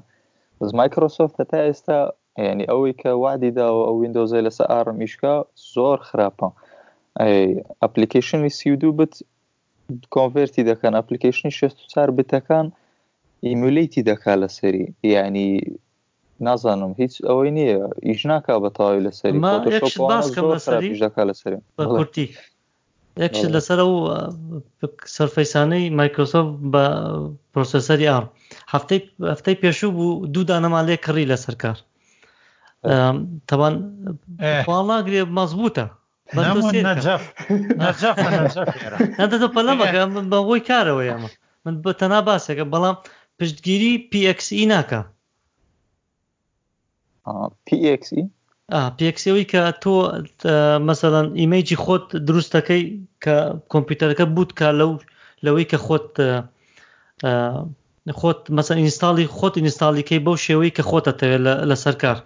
بەس مایکرۆسۆفت هەتا ئێستا ینی ئەوەی کە وادی داوە ئەو وینندۆزای لەسەر ئارمیشکە زۆر خراپە ئەپلیکیشنی سیدو بت کۆنڤێرتی دەکەن ئەپلیکیشنی 64 بتەکان ئیمولیتی دەکا لەسەری یعنی نازانم هیچ ئەوەی نییە ئیش ناکا بە تەواوی لەسەری دەکا لەسەری بەکورتی یەکش لەسەر و سەرفەیسانەی مایکرۆسۆف بە پرۆسەسەری ئار هەفتەی هەفتەی پێشوو بوو دوو دانەمان لێ کڕی لەسەر کار تەوان خواڵاگرێ مەزبوتە نەمون نەجەف نەجەف نەجەف ئێرە هەندە تۆ پەلەمەکە من بە هۆی کارەوە ئێمە من بە تەنا باسێکە بەڵام پشتگیری PXE ناکە PXE پێکسەوەی کە تۆ مەسەەن ئیمەیجی خۆت دروستەکەی کە کۆمپیوتەرەکە بوت کا لەو لەوەی کە خۆت خۆت مەسەن ئینستاڵی خۆت ئینستاڵیکەی بەو شێوەی کە خۆتە تەوێت لەسەر کار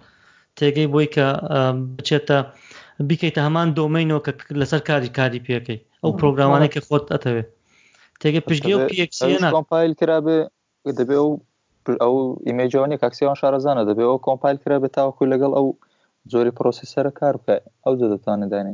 تێگەی بۆی کە بچێتە بیکەیتە هەمان دۆمەینەوە کە لەسەر کاری کاری پێەکەی ئەو پرۆگرامانەی کە خۆت ئەتەوێت تێگە پشتگی و پێکسیەنەپایل کرابێ دەبێ ئەو ئەو ئیمەجوانی کاکسیان شارەزانە دەبێ ئەو کۆمپایل کرابێت تاوەکو لەگەڵ ئەو زۆری پرۆسیسەرە کار بکە ئەو جە دەتوانێت دانێ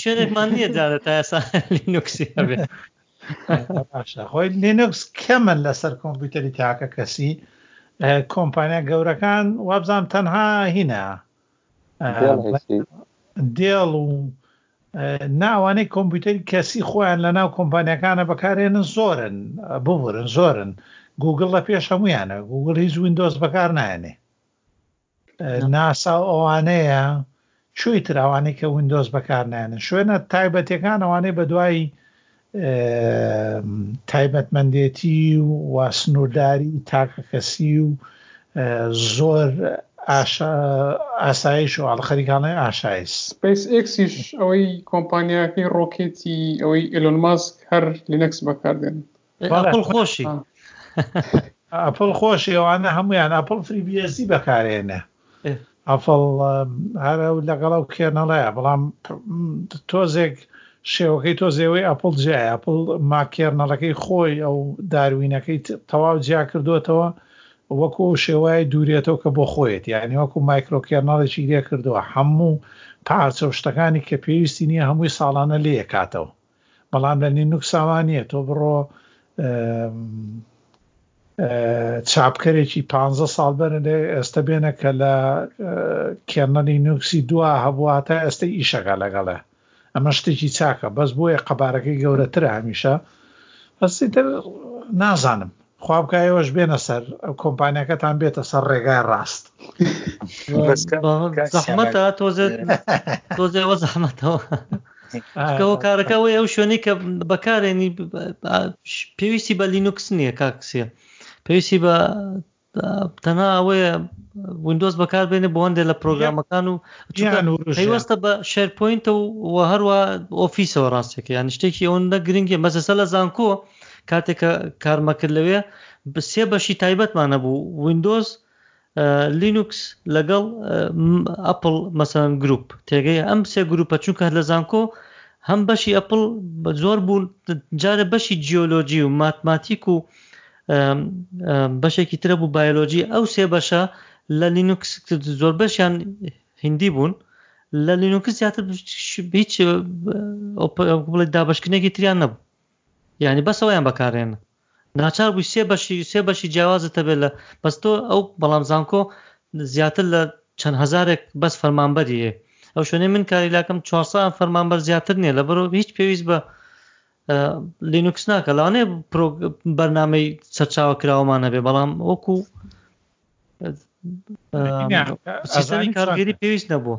شوێنێکمان نییە جارە تا ئێسا لینوکسی هەبێت خۆی لینوکس کەمن لەسەر کۆمپیوتەری تاکە کەسی کۆمپانیا گەورەکان وابزان تەنها هینە دێڵ و ناوانەی کۆمپیوتەری کەسی خۆیان لە ناو کۆمپانیەکانە بەکارێنن زۆرن ببورن زۆرن گوگل لە پێش هەمویانە گوگل هیچ وینندۆز بەکار نایێنێ ناسا و ئەوانەیە شوی تر ئەوانەی کە وندۆز بەکارنانە شوێنە تایبەتەکان ئەوانەی بە دوای تایبەتمەندێتی و سنوورداری تاکە کەسی و زۆر ئاسایش و ئاڵخەریکانڵێ ئاشایس سپیس ئکسیش ئەوەی کۆمپانیاکەی ڕۆکێتی ئەوەی ئلۆنماسک هەر لینەکس بەکاردێن ئەپڵ خۆشی ئەپڵ خۆشی ئەوانە هەمویان ئەپڵ فریبیسی بەکارێنە ئەفڵ هەرە و لەگەڵ و کێنەڵەیە بەڵام تۆزێک شێوەکەی تۆزێەوەی ئەپڵ جیای ئەپڵ ماکێرنەڵەکەی خۆی ئەو داروینەکەی تەواو جیا کردوتەوە وەکو شێوای دوورێتەوە کە بۆ خۆیت یعنی وەکو مایکرۆکێرنەڵێکی لێ کردووە هەموو پارچە و شتەکانی کە پێویستی نییە هەمووی ساڵانە لێکاتەوە بەڵام لە لینوکس ئاوا نییە تۆ بڕۆ چاپکەرێکی پ ساڵ بەر لێ ئێستا بێنە کە لە کێنەری نوکسی دوا هەبووە تا ئێستا ئیشەکە لەگەڵێ ئەمە شتێکی چاکە بەس بۆیە قەبارەکەی گەورەترە هەمیشە هەستی تر نازانم خوا بکە ئێوەش بێنە سەر کۆمپانیەکەتان بێتە سەر ڕێگای ڕاست زەحمەتە تۆزێ تۆزێەوە زەحمەتەوە کەەوە کارەکەەوەی ئەو شوێنی کە بەکارێنی پێویستی بە لینوکس نییە کاکسە پێویستی بە تەنها ئەوەیە وندۆز بەکار بێنێ بۆ هەندێک لە پرۆگرامەکان و پێوەستە بە شەرپۆینتە و هەروە ئۆفیسەوە ڕاستەکە یان شتێکی ئەوەندە گرنگی مەزەسە لە زانکۆ کاتێک کە کارمەکرد لەوێ سێ بەشی تایبەتمان هەبوو وینندۆز لینوکس لەگەڵ ئەپل مەسەن گروپ تێگەی ئەم سێ گروپە چونکە لە زانکۆ هەم بەشی ئەپل زۆر بوون جارە بەشی جیۆلۆجی و ماتماتیک و بەشێکی ترە بوو بایۆلۆجی ئەو سێ بەشە لە لینوکس زۆر بەشیان هندی بوون لە لینوکس زیاتر هیچ بڵێ دابشکنێکی تریان نەبوو یانی بەس ئەویان بەکارێن ناچار بووی سێ بەشی سێ بەشی جیاوازت هەبێت لە بەس تۆ ئەو بەڵام زانکۆ زیاتر لە چەند هەزارێک بەس فەرمانبەری هەیە ئەو شوێنەی من کاری لاکەم 400 فەرمانبەر زیاتر نییە لە بەرەوە هیچ پێویست بە لینوکس ناکە لاانێ بەرنمەی سەرچاوە کراوەمان هەبێ بەڵام وەکو سیستەمی کارگەری پێویست نەبووە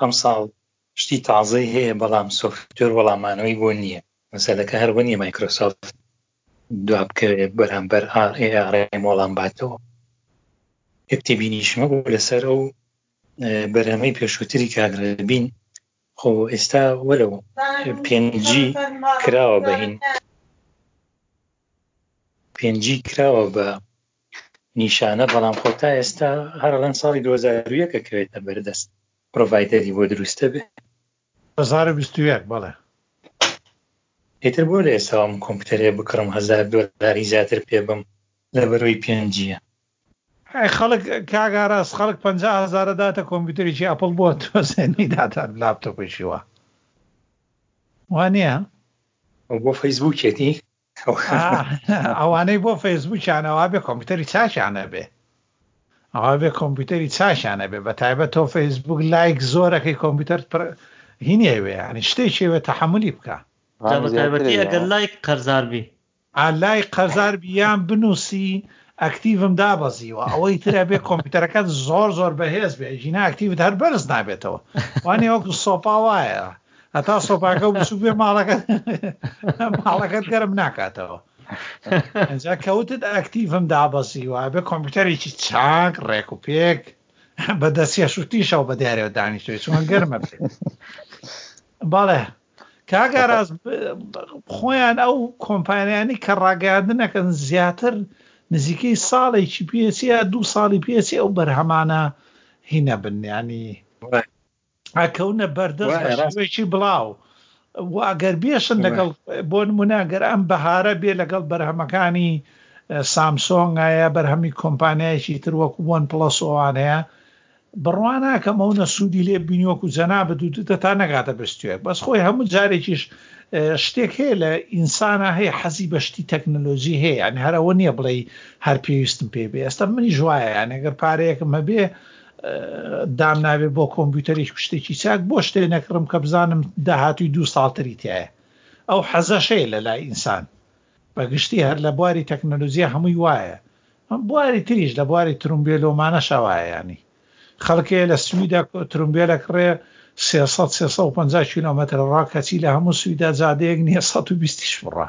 ئەمساڵ شتی تازەی هەیە بەڵام سۆفتوێر وەڵامانەوەی بۆ نییە مەسەلەکە هەر بەنیە مایکرۆسۆفت دوابکەوێت بەرامبەر ئاڕێم وەڵام باتەوە یەکتێبینیشمە بوو لەسەر ئەو بەرهەمەی پێشووتری کاگربین خۆ ئێستا وەرەوە پێنجی کراوە بەین پێنجی کراوە بە نیشانە بەڵام خۆ تا ئێستا هەر ئەڵێن ساڵی دوو هەزار و یەک ئەکەوێتە بەردەست پڕۆڤایدەری بۆ دروستە بێ هەزار و بیست و یەک بەڵێ ئیتر بۆ لە ئێستاوە من کۆمپیوتەرێ بکڕم هەزار دۆلاری زیاتر پێ بم لە بەرۆی پێنجیە ئەی خەڵک کاک ئاراس خەڵک پەنجا هەزارە داتە کۆمپیوتەرێکی ئەپڵ بۆ تۆزێنی داتان لاپتۆپێکی وا وا نییە ئەو بۆ فەیسبووکێتی ئەوانەی بۆ فەیسبووکیانەوە بێ کۆمپیوتەری چاشانە بێ ئەوە بێ کۆمپیوتەری چاشانە بێ بە تایبەت تۆ فەیسبوک لایک زۆرەکەی کۆمپیوتەر هینێوێ ینی شتێکێوێ تەحملی بکە ئەگەر لایک قەرزاربی لای قەرزار بیان بنووسی ئەکتیڤم دابەزیوە ئەوەی ترە بێ کۆمپیوتەرەکەت زۆر زۆر بەهێز بێ ژینا ئەکتیڤت هەر بەرز نابێتەوە وانێ وەکو سۆپا وایە هەتا سۆپاکە و بچوک بێ ماڵەکە ماڵەکەت گەرم ناکاتەوە ئەجا کەوتت ئەکتیڤم دابەسی وابێ کۆمپیوتەرێکی چاک ڕێک و پێک بە دەستە شوتیشەوە بە دیارەوە دانیشتوی چۆن گەرمە بەڵێ کاگاراز خۆیان ئەو کۆمپانیانی کە ڕاگەاندنەکەن زیاتر نزیکەی ساڵێکی پێچە دوو ساڵی پێچی ئەو بەرهەمانە هینە بنیانی ئەکەونە بەردەست بە شێوەیەکی بڵاو و ئەگەر بێشن لەگەڵ بۆ نموناگەر ئەم بەهارە بێ لەگەڵ بەرهەمەکانی سامسۆنگایە بەرهەمی کۆمپانیایکی تر وەکو بۆن پڵس ئەوان هەیە بڕواناکەم ئەو نە سوودی لێ بینیوەکو جەنا بدوتە تا نەگاتە بستێک بەس خۆی هەموو جارێکیش شتێک هەیە لە ئینسانە هەیە حەزی بەشتی تەکنەلۆژی هەیە یان هەرەوە نییە بڵێ هەر پێویستم پێ بێ ئێستا منی ژواایە یانەگەر پارەیەکم هەبێ دام ناوێ بۆ کۆمپیوتەریش شتێکی چاک بۆ شتێ نەکڕم کە بزانم داهاتوی دوو ساڵتری تایە ئەو حەزەشەیە لە لای ئینسان بە گشتی هەر لە بواری تەکنەلوزیە هەمووی وایە ئەم بواری تریش لە بواری ترومبیلۆمانە شەوایانی خەڵکەیە لە سویدا ترومبیلە کڕێ 350 کیلومتر ڕا کەچی لە هەموو سویدا جادەیەک نیە 120 بڕە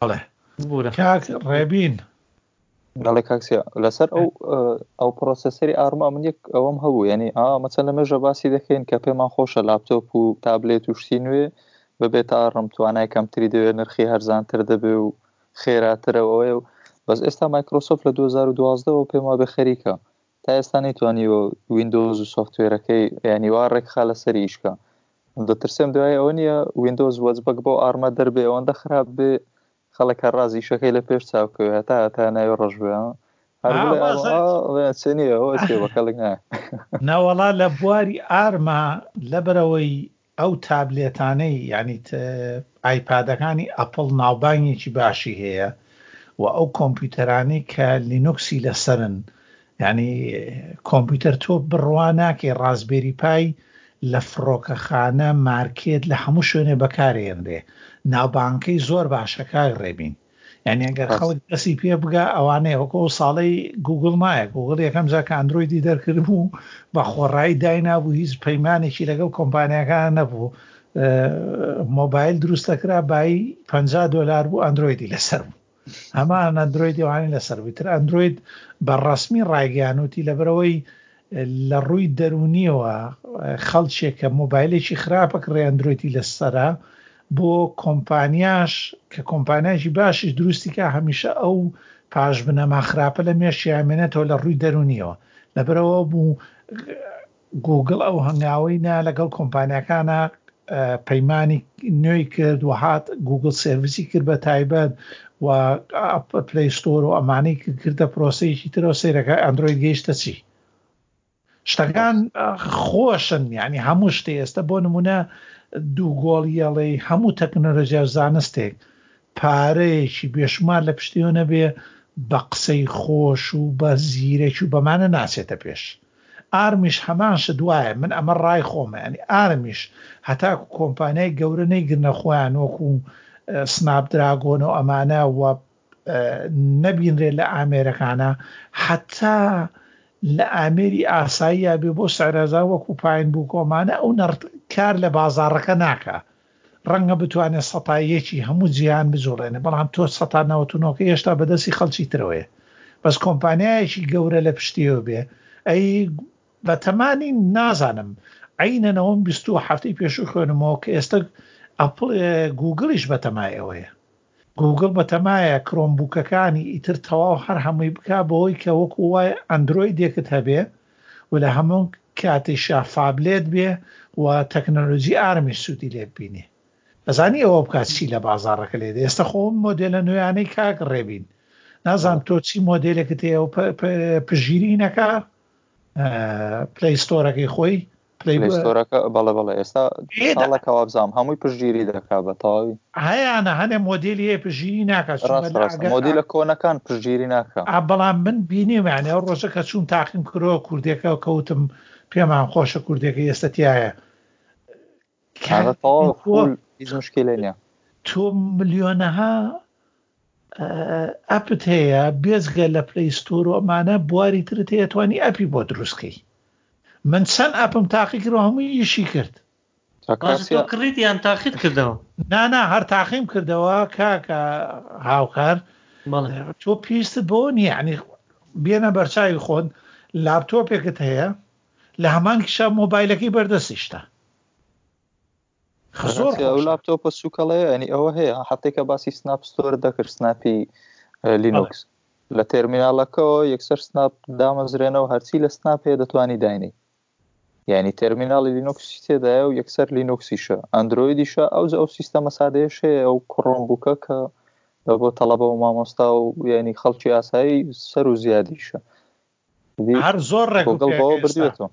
بەڵێ ببورە کاک ڕێبین بەڵێ کاک سیا لەسەر ئەو ئەو پرۆسەسەری ئارما من یەک ئەوەم هەبوو یعنی ئا مەچە لە مێژە باسی دەکەین کە پێمان خۆشە لاپتۆپ و تابلێت و شتی نوێ ببێت تا ڕم توانای کەمتری دەوێت نرخی هەرزانتر دەبێ و خێراترەوەی و بەس ئێستا مایکرۆسۆف لە 2012ەوە پێم وابێ خەریکە تا ئێستا نەیتوانیوە ویندۆز و سۆفتوێرەکەی یعنی وا ڕێکخا لەسەر ئیشکە دەترسێم دوای ئەوە نیە ویندۆز وەجبەک بۆ ئارمە دەربێ ئەوەندە خراپ بێ خەڵک هەر ڕاز ئیشەکەی لە پێش چاوکەوێ هەتا هەتا ناوی ڕەش بێ ناوەڵا لە بواری ئارما لەبەرەوەی ئەو تابلێتانەی یانی ئایپادەکانی ئەپڵ ناوبانگێکی باشی هەیە و ئەو کۆمپیوتەرانەی کە لینوکسی لەسەرن یانی کۆمپیوتەر تۆ بڕوا ناکەی ڕازبێری پای لە فڕۆکەخانە مارکێت لە هەموو شوێنێ بەکارێنرێ ناوبانکەی زۆر باشەکە ڕێبین یعنی ئەگەر خەڵک دەستی پێ بگا ئەوانەیە وەکۆ ساڵی گوگل نایە گوگل یەکەم جاکە ئەندرویدی دەرکرد بوو بە خۆڕایی داینابوو هیچ پەیمانێکی لەگەڵ کۆمپانیەکان نەبوو مۆبایل دروستەکرا بای 50 دلار بوو ئەندرویدی لەسەر بوو هەمان ئەندرویدیوانی لەسەر بووتر ئەندروید بە ڕسمی ڕایگەیانوتی لەبەرەوەی لە ڕووی دەروونیەوە خەڵکێکە مۆبایلێکی خراپە کڕی ئەندرۆیدی لە سەرە بۆ کۆمپانیاش کە کۆمپانیاکی باشیش دروستیکە هەمیشە ئەو پاش بنەما خراپە لە مێشیامێنێتەوە لە ڕووی دەروونیەوە لەبەرەوە بوو گوگل ئەو هەنگاوەی نا لەگەڵ کۆمپانیەکانە پەیمانی نوێی کرد و هات گوگل سرویسی کرد بە تایبەت و پلی ستۆر و ئەمانی کردە پرۆسەیەکی ترەوە سیرەکە ئەندروید گەیشتە چی شتەکان خۆشن ینی هەموو شتێ ئێستا بۆ نمونە دوو گۆڵیەڵی هەموو تەکنۆلۆژیا و زانستێک پارەیەکی بێشمار لە پشتیۆنە بێ بە قسەی خۆش و بە زیرەکی و بەمانە ناچێتە پێش ئارمیش هەمان شت وایە من ئەمە ڕای خۆمە یانی ئارمیش هەتاکو کۆمپانیای گەورە نەیگرنە خۆیان وەکو سناپ دراگۆنەو ئەمانە و نەبینرێت لە ئامێرەکانە حەتا لە ئامێری ئاساییە بێ بۆ سەرەزا وەکو پاین بووکۆمانە ئەو نەڕت کار لە بازاڕەکە ناکە ڕەنگە بتوانێت سەتا یەکی هەموو جیهان بجوڵێنێت بەڵام تۆ سەتا نەوەت و نۆکە هێشتا بەدەستی خەڵکی ترەوەیە بەس کۆمپانیایەکی گەورە لە پشتیەوە بێ ئەی بە تەمانی نازانم عینەنەوەم بیست و هەفتەی پێشوو خوێنمەوە کە ئێستا ئەپڵ گوگڵیش بەتەمای ئەوەیە گووگڵ بەتەمایە کرۆمبووکەکانی ئیتر تەواو هەر هەمووی بکا بەوەی کە وەکوو وای ئەندرۆیدێکت هەبێ و لە هەموو کاتیشا فابلێت بێ و تەکنەلۆجی ئارمیش سوودی لێ ببینێ ئەزانی ئەوە بکا چی لە بازاڕەکە لێ دێ ئێستا خۆ مۆدێلە نوێیانەی کاک ڕێبین نازانم تۆ چی مۆدێلێکت هەیە و پژیرینەکە پلەیستۆرەکەی خۆی پلەیستۆرەکە بەڵێ بەڵێ ئێستا ساڵەکە وابزانم هەمووی پشتگیری دەکا بە تەواوی هەیانە هەنێ مۆدیلی هەیە پشتگیری ناکات مۆدیلە کۆنەکان پشتگیری ناکە بەڵام من بینیمانێ ڕۆژە کە چوون تاقیم کرۆ کوردێکە کەوتم پێمان خۆشە کوردێکە ئێستا تایە مشکلە نیە تۆ ملیۆنەها ئەپت هەیە بێزگە لە پلەی ستۆر و ئەمانە بواری ترت هەیە توانی ئەپی بۆ دروستکەی من چەند ئەپم تاقی کرد هەموو یشی کرد کڕیت یان تاخیت کردەوە نانا هەر تاقیم کردەوە کاکە هاوکار تۆ پێست بۆ نیعنی بێنە بەرچاوی خۆن لاپتۆپێکت هەیە لە هەمان کشە مۆبایلەکەی بەردەستیشتە زۆر ئەو خۆشە. لاپتۆپە سوکەڵەیە ئەنی ئەوە هەیە هەفتێکە باسی سناپ ستۆر دەکرد سناپی ئە، لینوکس لە تێرمینالەکەەوە یەکسەر سناپ دامەزرێنەوە هەرچی لە سناپ هەیە دەتوانی داینی یعنی تێرمیناڵی لینوکسی تێدایە و یەکسەر لینوکسیشە ئەندرویدیشە ئەو ئەو سیستەمە سادەیەش هەیە ئەو کڕۆم بووکە کە بۆ تەڵەبە و مامۆستا و یعنی خەڵکی ئاسایی سەر و زیادیشە هەر زۆر ڕێک و پێک ئێستا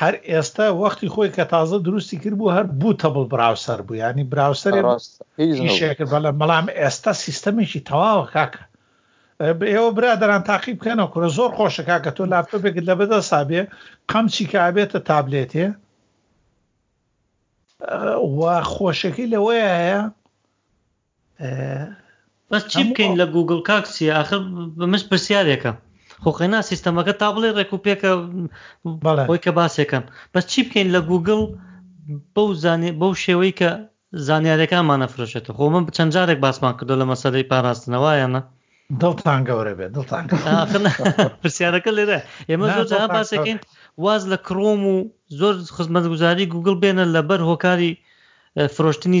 هەر ئێستا وەختی خۆی کە تازە دروستی کرد بوو هەر بوو تەبڵ براوسەر بوو ینی براوسەرێ شێکرد بەڵێ بەڵام ئێستا سیستەمێکی تەواوە کاکە ئێوە برادران تاقی بکەنەوە کورە زۆر خۆشە کاکە تۆ لاپتۆپێکت لە بەدە سابێ قەمچی کابێتە تابلێتێ و خۆشەکەی لەوەیە بەس چی بکەین لە گوگل کاکسیە ئاخ بەمش پرسیارێکە خۆقێنا سیستەمەکە تا بڵێ ڕێک و پێکە خۆی کە باسێکەن بەس چی بکەین لە گوگل بەو زانێ بەو شێوەی کە زانیارەکانمانە فرۆشێتە خۆ من چەند جارێک باسمان کردو لە مەسەدەی پاراستنەوەیانە دڵتان گەورە بێت دڵتان پرسیارەکە لێرە ئێمە زۆر باسەکەین واز لە کڕۆم و زۆر خزمەتگوزاری گوگل بێنە لەبەر هۆکاری فرۆشتنی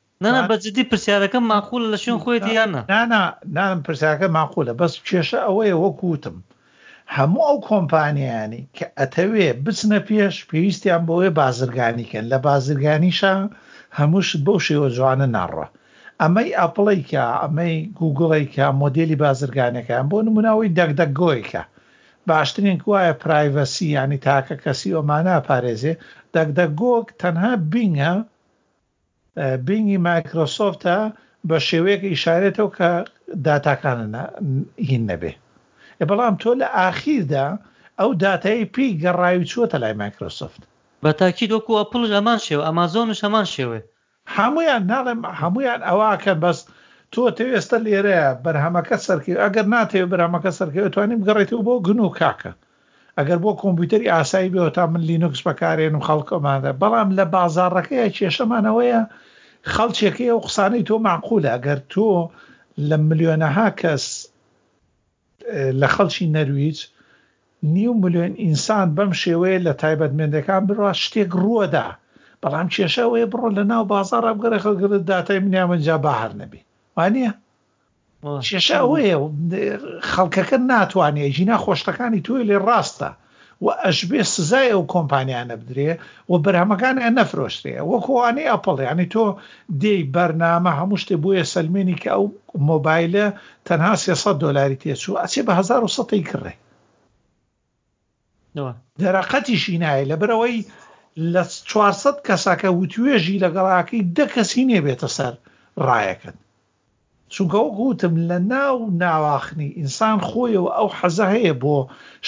نانا بەجددی پرسیارەکەم ماقولە لە شوێن خۆیەتی یان نا؟ نانا نانا پرسیارەکە ماقولە بەس کێشە ئەوەیە وەک وتم هەموو ئەو کۆمپانیانی کە ئەتەوێ بچنە پێش پێویستیان بەوەیە بازرگانی کەن لە بازرگانیشە هەموو شت بەو شێوە جوانە ناڕوا ئەمەی ئەپڵی کە ئەمەی گوگڵی کە مۆدێلی بازرگانەکەیان بۆ نموناوەی دەک دەک گۆی کە باشترین کوایە پرایڤەسی ینی تاکە کەسی ئۆمانە پارێزێ دەک دەک گۆک تەنها بینگە بینگی مایکرۆسۆفتە بە شێوەیەک ئیشارەێتەوە کە داتاکانە نا هین نەبێ ئێ بەڵام تۆ لە ئاخیردا ئەو داتای پی گەڕاوی چووەتە لای مایکرۆسۆفت بە تاکید وەکو ئەپڵش هەمان شێوە ئەمازۆنش هەمان شێوەیە. هەموویان ناڵێم هەموویان ئەوە ئەکەن بەس تۆ ئەتەوێ ئێستا لێرەیە بەرهەمەکە سەرکەوێ ئەگەر ناتەوێ بەرهەمەکە سەرکەوێ توانی بگەڕێیتەوە بۆ گنو کاکە ئەگەر بۆ کۆمپیوتەری ئاسایی بێەوە تا من لینوکس بەکارێن و خەڵک ئەمادە بەڵام لە بازاڕەکەی کێشەمانەوەیە خەڵچێکەیە و قسانەی تۆ معقولە ئەگەر تۆ لە ملیۆنەها کەس لە خەڵکی نەرویج نیو ملیۆن ئینسان بەم شێوەیە لە تایبەت مێندەکان بڕات شتێک ڕووەدا بەڵام کێشەوەی بڕۆ لە ناو بازارە بگەڕێ خەڵگرت داتای منیامەجا بەهار نەبی وانە کێشە ئەوەیە خەڵکەکە ناتوانێت ژینا خۆشتەکانی توی لێ ڕاستە و ئەشبێ سزای ئەو کۆمپانیانە بدرێ و بەرهەمەکان ئە نەفرۆشتێ وەکۆوانەی ئەپڵیانی تۆ دێ بەرنامە هەموو شتێ بۆیە سلمێنی کە ئەو مۆبایلە تەنها 300 دلاری تێچوو ئەچێ بە 1970 کڕێ دەرەقەتیشی نایە لەبەرەوەی لە 400 کەساکە وتوێژی لەگەڵاکەی دە کەسی نێبێتە سەر ڕایەکەن چونکە وەک وتم لە ناو ناواخنی ئینسان خۆیەوە ئەو حەزە هەیە بۆ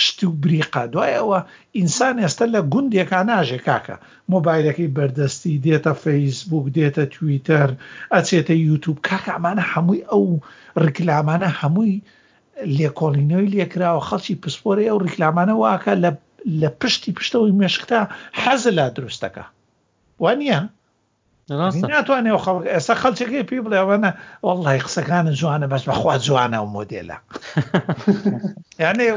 شت و بریقا دوایەوە ئینسان ئێستا لە گوندێکا ناژێ کاکە مۆبایلەکەی بەردەستی دێتە فەیسبوک دێتە تویتەر ئەچێتە یوتوب کاکە ئەمانە هەمووی ئەو ڕیکلامانە هەمووی لێکۆڵینەوەی لێکراوە خەڵکی پسپۆری ئەو ڕیکلامانە واکە لە پشتی پشتەوەی مێشکتا حەز لا دروستەکە وانە ناتوانێ و خەڵک ئێستا خەلچەکەی پێ بڵێ ئەوانە وەڵی قسەکانە جوانە بەس بەخوا جوانە و مۆدلە یانێ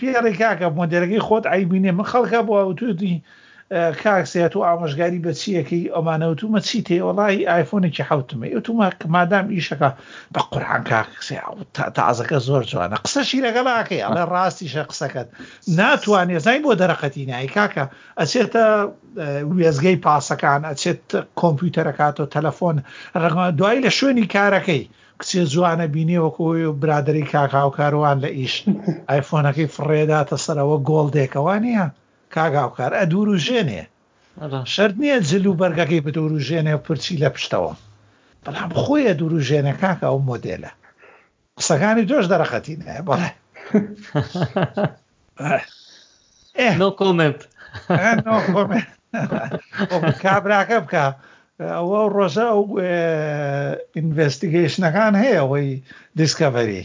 پێڕێکاکە مۆدلەکەی خۆت ئایبینێ من خەڵکە بۆ توتی کاک سیا تۆ ئامۆژگاری بە چی ئەکەی ئەمانە وتومە چیت هەیە وەڵای ئایفۆنێکی حەوتمە وتومە کە مادام ئیشەکە بە قورحان کاک سیا تازەکە زۆر جوانە قسەشی لەگەڵ ئاکەی ئەڵێ ڕاستیشە قسەکەت ناتوانێ زای بۆ دەرەقەتی نای کاکە ئەچێتە وێزگەی پاسەکان ئەچێت کۆمپیوتەرەکاتۆ تەلەفۆن ڕەگما دوایی لە شوێنی کارەکەی کچێ جوانە بینێ وەکۆی و برادری کاکاوکاروان لە ئیش ئایفۆنەکەی فڕێداتە سەرەوە گۆڵدێکەوە نیە کاک هاوکار ئەدوروژێنێ شەرت نییە جل و بەرگەکەی بدوروژێنێ و پرچی لە پشتەوە بەڵام خۆی ئەدوروژێنێ کاکە ئەو مۆدێلە قسەکانی تۆش دەرەقەتی نایە بەڵێ نۆ کۆمنت کابراکە بکە ئەوە ڕۆژە ئەو ئینڤستیگەیشنەکان هەیە ئەوەی دیسکەڤەری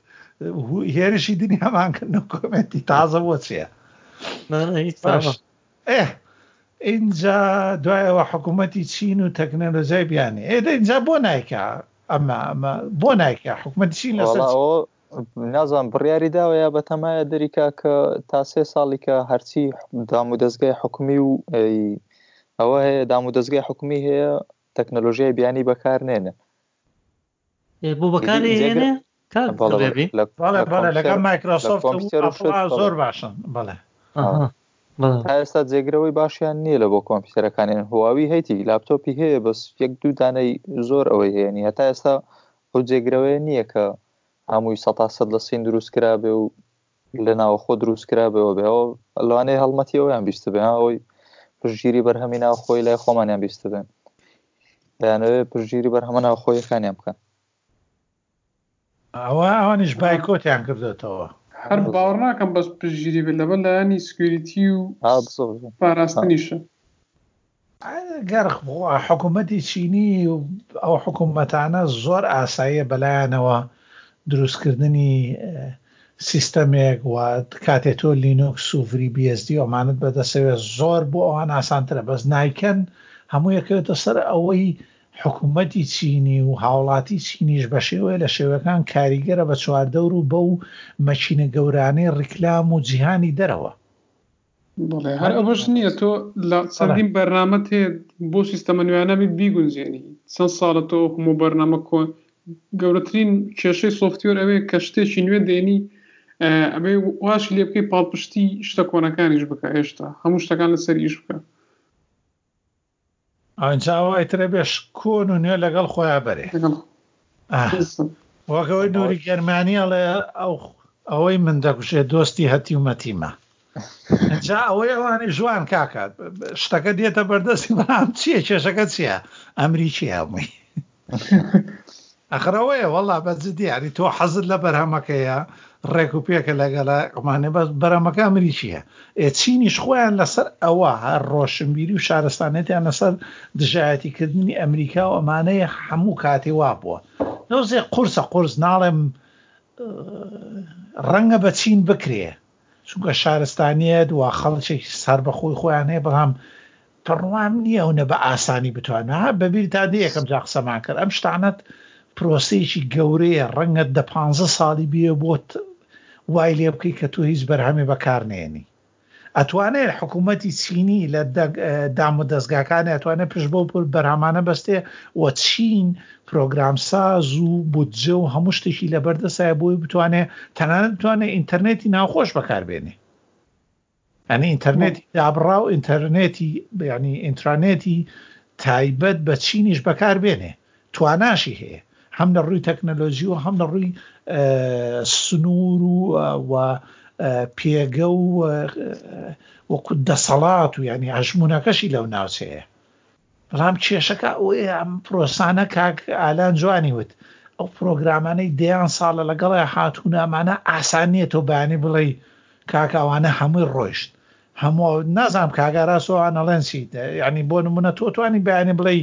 هێرشی دنیامان کردن و کۆمێنتی تازە بۆ چیە ئێ اینجا دوایەوە حکوومەتی چین و تەکنەلۆزای بیانێ ئێ اینجا بۆ نایکە ئەمە ئەمە بۆ نایکە حکوومەتی چین لەسەر نازان بڕیاری داوە یا بەتەمایە دەریکا کە تا سێ ساڵی کە هەرچی دام و دەستگای حکومی و ئەوە هەیە دام و دەستگای حکومی هەیە تەکنەلۆژیای بیانی بەکارنێنە بۆ بەکاری هێنێ لەگەڵ مایکرۆسۆفت زۆر باشن بڵێ ئێستا جێگرەوەی باشیان نییە لە بۆ کۆمپیوتەرەکانیان هواوی هەیتی لاپتۆپی هەیە بەس یەک دوو دانەی زۆر ئەوەی هێنی هەتا ئێستا ئەو جێگرەوەی نییە کە هەمووی سە سەد لە سین دروست کرابێ و لە ناوەخۆ دروست کرابەوە بێ ئەو لەوانەیە هەڵمەتی ئەویان بیست بێ ئەوی پشگیری بەرهەمی ناوخۆی لای خۆمانیان بیست بێن دەیانەوێ پشگیری بەرهەمە ناوخۆیەکانیان بکەن ئەوە ئەوانش بایکۆتیان کردێتەوە هەر باوەڕ ناکەم بەس پشگیری بێت لەبەر لایەنی سکویریتی و پاراستنیشە گەر حکوومەتی چینی و ئەو حکوومەتانە زۆر ئاساییە بەلایانەوە دروستکردنی سیستەمێک و کاتێ تۆ لینوکس و فری BSD ئەمانت بەدەسەوێ زۆر بۆ ئەوان ئاسانترە بەس نایکەن هەموو یەکەوێتە سەر ئەوەی حکوومەتی چینی و هاوڵاتی چینیش بە شێوەیە لە شێوەکان کاریگەرە بە چواردەور و بەو مەچینە گەورانەی ڕیکلام و جیهانی دەرەوە هەر ئەوەش نییە تۆ لە چەندین بەرنامەت هەیە بۆ سیستەمە نوێیانە بێت بیگونجێنی چەند ساڵە تۆ هەموو بەرنامە کۆن گەورەترین کێشەی سۆفتیۆر ئەوەیە کە شتێکی نوێ دێنی ئەبێ واش لێ بکەی پاڵپشتی شتە کۆنەکانیش بکە هێشتا هەموو شتەکان لەسەر ئیش بکە ئەنجا وای ترە بێ شکۆن و نوێ لەگەڵ خۆیان بەرێ وەکەوەی نوری گەرمانی ئەڵێ ئەو ئەوەی من دەکوشێ دۆستی هەتی و مەتیمە جا ئەوەی ئەوانی ژوان کاکات شتەکە دێتە بەردەستی بەام چییە کێشەکە چییە ئەمریکی هەمووی ئەخرەوەیە وەڵا بە جدیاری تۆ حەزت لە بەرهەمەکەیە ڕێک و پێکە لەگەڵ ئەمانێ بە بەرەمەکە ئەمریکیە ئێ چینیش خۆیان لەسەر ئەوە هەر ڕۆشنبیری و شارستانێتیان لەسەر دژایەتیکردنی ئەمریکا و ئەمانەیە هەموو کاتی وا بووە دۆزێ قورسە قرس ناڵێم ڕەنگە بە چین بکرێ چونکە شارستانیەت و خەڵکێکی سەربەخۆی خۆیان هەیە بەڵام پڕوام نییە ئەوە بە ئاسانی بتوانە بەبییر تا دە یەکەم جا قسەمان کرد ئەم شتانەت پرۆسەیەکی گەورەیە ڕەنگە دە پ ساڵی بێ بۆت وای لێ بکەی کە تۆ هیچ بەرهەمێ بەکارنێنی ئەتوانێت حکوومەتی چینی لە دام و دەستگاکانی ئەتوانێت پشت بۆ پر بەرامانە بەستێ و چین پرۆگرامساز و بودجە و هەموو شتێکی لەبەردەسایە بۆی بتوانێت تەنانەت بتوانێت ئینتەرنێتی ناوخۆش بەکاربێنێ ئەنی ئینتەرنێتی دابڕا و ئینتەرنێتی بیانی ئینترانێتی تایبەت بە چینیش بەکاربێنێ تواناشی هەیە هەم لە ڕووی تەکنەلۆژی و هەم لە ڕووی سنوور و پێگە و وەکو دەسەڵات و ینی ئەژمونونەکەشی لەو ناوچەیە بەڵام کێشەکە ئەوەیە ئەم پرۆسانە کاک ئالان جوانی وت ئەو پرۆگرامانەی دەیان ساڵە لەگەڵی هاتوو نامانە ئاسان نییە تۆ بانی بڵێ کاکاوانە هەمووی ڕۆیشت هەموو نازام کاگاراستۆوانەڵێنسی ینی بۆ نمونە تۆتوانی بەیانی بڵێ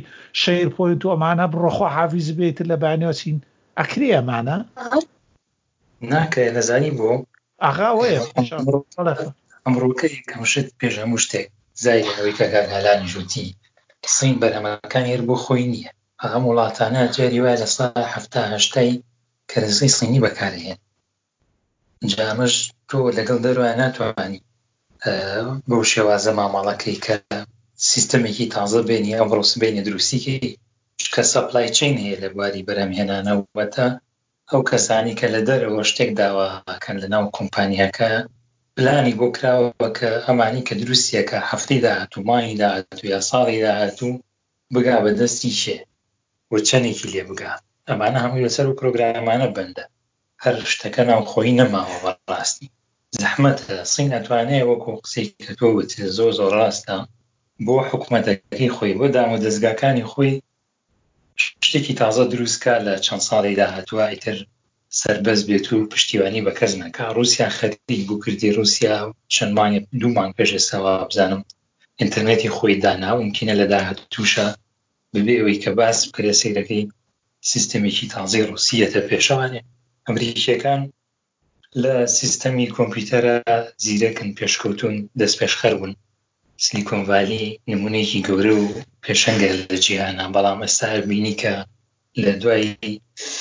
شەیر پۆین تۆمانە بڕۆخۆ حافیز بێت لە بانیۆچین ئەکری ئەمانە ناکرێ نەزانی بۆ؟ ئاغا ئەوەیە ئەمڕۆکە یەکەم شت پێش هەموو شتێک زای ئەوەی کە کاک ئالانیش وتی سین بەرهەمەکانی هەر بۆ خۆی نییە ئەم وڵاتانە جاری وایە لە سەدا هەفتا هەشتای کەرەنسی سینی بەکارهێن جا ئەمەش تۆ لەگەڵ دەروا ناتوانانی بەو شێوازە مامەڵەکەی کە سیستەمێکی تازە بێنی ئەم ڕۆسبێنی دروستیکەی چکە سەپلای چین هەیە لە بواری بەرهەمهێنانەوەتە ئەو کەسانەی کە لە دەرەوە شتێک داوا ئەکەن لە ناو کۆمپانیاکە پلانی بۆ کراوە کە ئەمانەی کە دروستی ئەکا هەفتەی داهاتوو مانگی داهاتوو یا ساڵی داهاتوو بگا بە دەستی کێ و چەنێکی لێ بگا ئەمانە هەمووی لە سەر و پرۆگرامانە بەندە هەر شتەکە ناوخۆیی نەماوە بە ڕاستی زەحمەتە سین ئەتوانێ وەکو قسەی کە تۆ وت زۆر زۆر ڕاستە بۆ حکومەتەکەی خۆی بۆ دامودەزگاکانی خۆی شتێکی تازە دروست کا لە چەند ساڵی داهاتوە ئیتر سەربەز بێت و پشتیوانی بە کەس نەکا روسیا خەریک بو کردی روسیا چەند مانگێک دو مانگ پێش ئێستا وابزانم ئینتەرنێتی خۆی دانا ئومکینە لە داهاتوشا بەبێ ئەوەی کە باس بکرێت سەیرەکەی سیستەمێکی تازەی روسیەتە پێشەوانێ ئەمریکیەکان لە سیستەمی کۆمپیوتەرە زیرەکن پێشکەوتوون دەستپێشخەر بوون سلیکۆن ڤالی نمونەیەکی گەورە و پێشەنگە لە جیهانە بەڵام ئێستا بینی کە لە دوای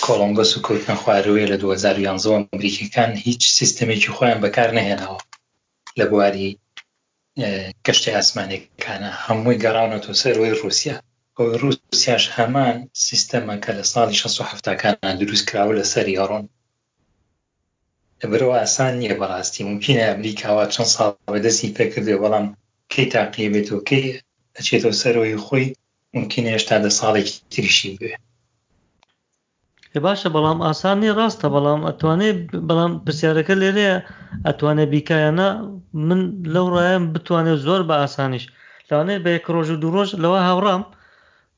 کۆڵۆمبەس و کەوتنە خوارەوەی لە 2011 ئەمریکیەکان هیچ سیستەمێکی خۆیان بەکار نەهێناوە لە بواری کەشتی ئاسمانێکانە هەمووی گەڕاونەتەوە سەرەوەی رووسیا ئەوەی رووسیاش هەمان سیستەمە کە لە ساڵی 1970کان دروست کراوە لەسەری ئەڕۆن لەبەرئەوە ئاسان نیە بەڕاستی مومکینە ئەمریکا وا چەند ساڵ بە دەستی پێ کردبێ بەڵام کەی تاقی بێت و کەی ئەچێتەوە سەرەوەی خۆی مومکینە هێشتا دە ساڵێکی تریشی بوێ. ئێ باشە بەڵام ئاسان نیە ڕاستە بەڵام ئەتوانێ بەڵام پرسیارەکە لێرەیە ئەتوانێ بیکا یا نا من لەو ڕایم بتوانێ زۆر بە ئاسانیش لەوانەیە بە یەک ڕۆژ و دوو ڕۆژ لەوە هاوڕام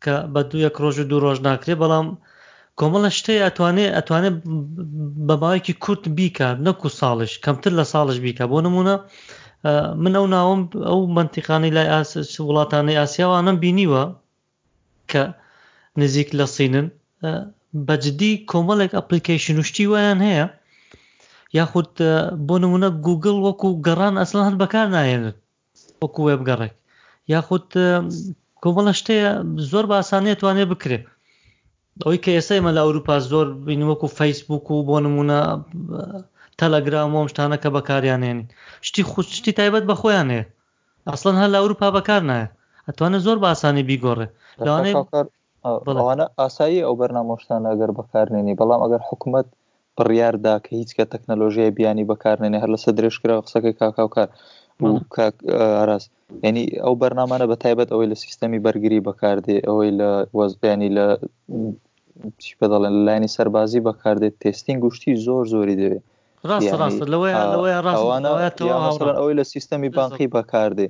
کە بە دوو یەک ڕۆژ و دوو ڕۆژ ناکرێ بەڵام کۆمەڵە شتێ ئەتوانێ ئەتوانێ بە ماوەیەکی کورت بیکات نەکو ساڵش کەمتر لە ساڵش بیکە بۆ نمونە من ئەو ناوم ئەو منتیقانی لای ئاس وڵاتانی ئاسیاوانم بینیوە کە نزیک لە سینن بەجددی کۆمەڵێک ئەپلیکیشن و شتی وایان هەیە یاخود بۆ نمونە گوگل وەکو گەڕان ئەسڵ هەر بەکار نایێنن وەکو وێبگەڕێک یاخود کۆمەڵە شتەیە زۆر باسانەیە توانێ بکرێ ئەوەی کە ئێستا ئمە لە ئەوروپا زۆر بین وەکو فەیسبوک و بۆ نمونە تەلەگرام و شتانە کە بەکاریانێن شتی خوشتی تایبەت بە خۆیان هەیە ئەسڵەن هەر لە ئەوروپا بەکار نایە ئەتوانێت زۆر باسانی بیگۆڕێ لەوانێ ئەوانە ئاسایی ئەو بەرنامۆشتان ئەگەر بەکارنێنی بەڵام ئەگەر حکوومەت بڕیاردا کە هیچ کە تەکنەلۆژیای بیانی بەکارنێنێ هەر لەسە درێژکراوە قسەکەی کاکاوکار ئاراز ینی ئەو بەرنامانە بە تایبەت ئەوەی لە سیستەمی بەرگری بەکاردێ ئەوەی لە وەزبیانی لە چی پێ دەڵێن لایانی سەربازی بەکاردێت تستین گشتی زۆر زۆری دەوێت ڕاستە ڕاستە لەوەیە لەوەیە ڕاستەوانە ئەوەی لە سیستەمی بانقی بەکاردێ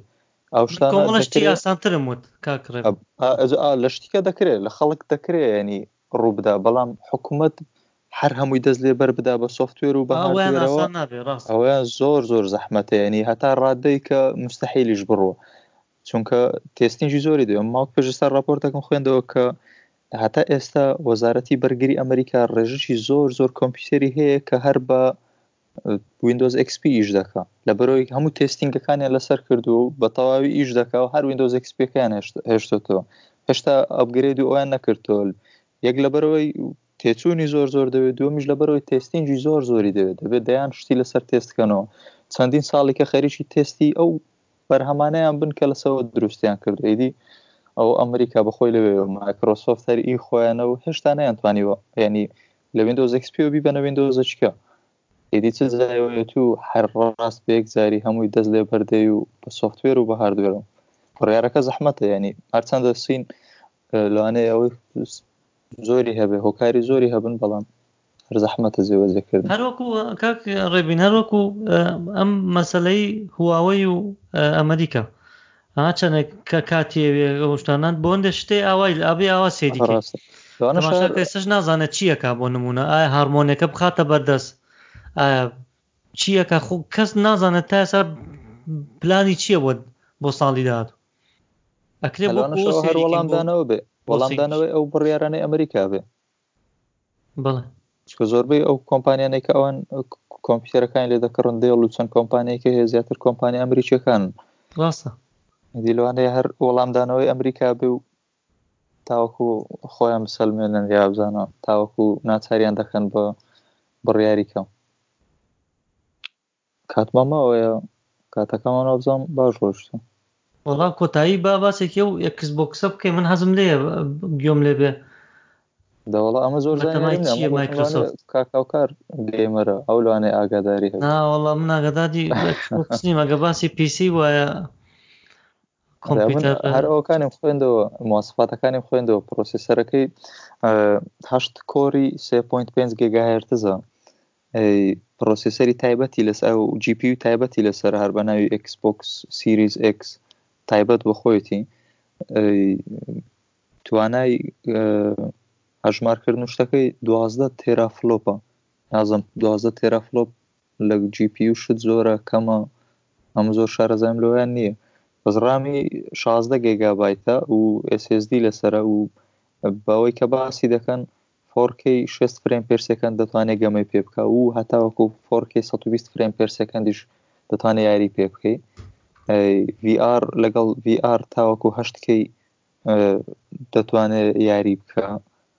ئەو شتانە کۆمەڵە شتی دەکرێت ئاسانترم وت کاک ڕێبوار ئە- ئا- ئەجا- ئا، لە شتیکە دەکرێت لە خەڵک دەکرێت ینی ڕووبدا بەڵام حکوومەت هەر هەمووی دەست لێ بەر بدا بە سوفتوێر و بە ئەویان هاردوێرەوە ئاسان نابێ ڕاست ئەویان زۆر زۆر زەحمەتە ینی هەتا ڕادەی کە مستحیلیش بڕوە چونکە تێستینجی زۆری دێ ماوک پێش سەر راپۆرتەکەم خوێندەوە کە هەتا ئێستا وەزارەتی بەرگری ئەمریکا ڕێژشی زۆر زۆر کۆمپیوتەری هەیە کە هەر بە ویندۆز XP ئیش دەکا لەبەرەوەی هەموو تێستینگەکانیان لەسەر کردو و بە تەواوی ئیش دەکا و هەر ویندۆز XPەکەیان هێشتێتەوە هێشتا ئەپگرێت و ئەویان نەکردۆل یەک لەبەرەوەی تێچوونی زۆر زۆر دەوێت دومیش لەبەرەوەی تێستینگی زۆر زۆری دەوێت دەبێت دەیان شتی لەسەر تێستکەنەوە چەندین ساڵی کە خەریکی تێستی ئەو بەرهەمانەیان بن کە لەسەوە دروستیان کرد ئیدی ئەو ئەمریکا بەخۆی لەوێ مایکرۆسۆفت هەر ئی خۆیانە و هێشتا نیان توانیوە ینی لە وێندۆز XP و بیبەنە وێندۆزە چکە ئیدی چ زایوەت و هەر ڕاست بە یەکجاری هەمووی دەست لێ بەردەی و بە سوفتوێر و بە هاردوێر و بڕارەکە زەحمەتە ینی هەرچەندە سین لەوانەیە ئەوەی زۆری هەبێ هۆکاری زۆری هەبن بەڵام هەر زەحمەتە جێوەجێکردن هەروەکو کاک ڕێبین هەروەکو ئەم مەسلەی هواوەی و ئەمریکا ها چەنە کە کاتی ئەوێ ئەوشتانان بۆندە شتێ ئاوای ئەبێ ئاوا سێری ئێسش نازانێت چیەکە بۆ نمونە ئایا هارمۆنەکە بخاتە بەردەست ئایا چیەکە خو کەس نازانێت تا ئێسا پلانی چییە بۆ بۆ ساڵی داات ئەکرێ وەڵامدانەوە بێ وەڵامدانەوەی ئەو بڕیارانەی ئەمریکا بێ بەڵێ چکە زۆربەی ئەو کۆمپانیانەی کە ئەوان کۆمپیوتەرەکانی لێ دەکڕن دێڵ و چەند کۆمپانیای کە هەیە زیاتر کۆمپانیا ئەمریکیەکان ڕاستە دیلوانەیە هەر وەڵامدانەوەی ئەمریکا بێ و تاوەکو خۆیان بسەلمێنن یا بزانە تاوەکو ناچاریان دەکەن بە بڕیاری کەم کاتمان ماوەیە کاتەکەمان وابزانم باش ڕۆشتە. وەڵا کۆتایی با باسێکی ئەو ئێکس بۆکسە بکەی من حەزم لێیە گوێم لێ بێ. دەوەڵا ئەمە زۆر زانیاری نیە ئەمە مایکرۆسۆفت کاکاوکار گەیمەرە ئەو لەوانەیە ئاگاداری هەبێت ناوەڵا من ئاگاداری ئێکس بۆکس نیم ئەگە باسی پیسی وایە هەر ئەوکانم خوێندەوە مواسفاتەکانیم خوێندەوە پرۆسیسەرەکەی هەشت کۆری 3.5 گگاهرتزە پرۆسیسەری تایبەتی لەس ئەو GP و تایبەتی لەسەر هەر بە ناوی Xbox سیریز X تایبەت بە خۆیەتی توانای هەژمارکردن شتەکەی دوازدە تێرا فلۆپە نازم دوازدە تێرا فلۆپ لە جی پی یو شت زۆرە کەمە ئەم زۆر شارەزایم لۆیان نییە بەس ڕامی شازدە گێگا بایتە و SSD لەسرە و بەوەی کە باسی دەکەن فۆرکەی شست فرێم پێرسەکەن دەتوانێت گەمەی پێ بکە و هەتاوەکو فۆرکەی 120 فرێم پێرسەکەندیش دەتوانێت یاری پێ بکەی VR لەگەڵ VR تاوەکو هەشتکەی دەتوانێت یاری بکە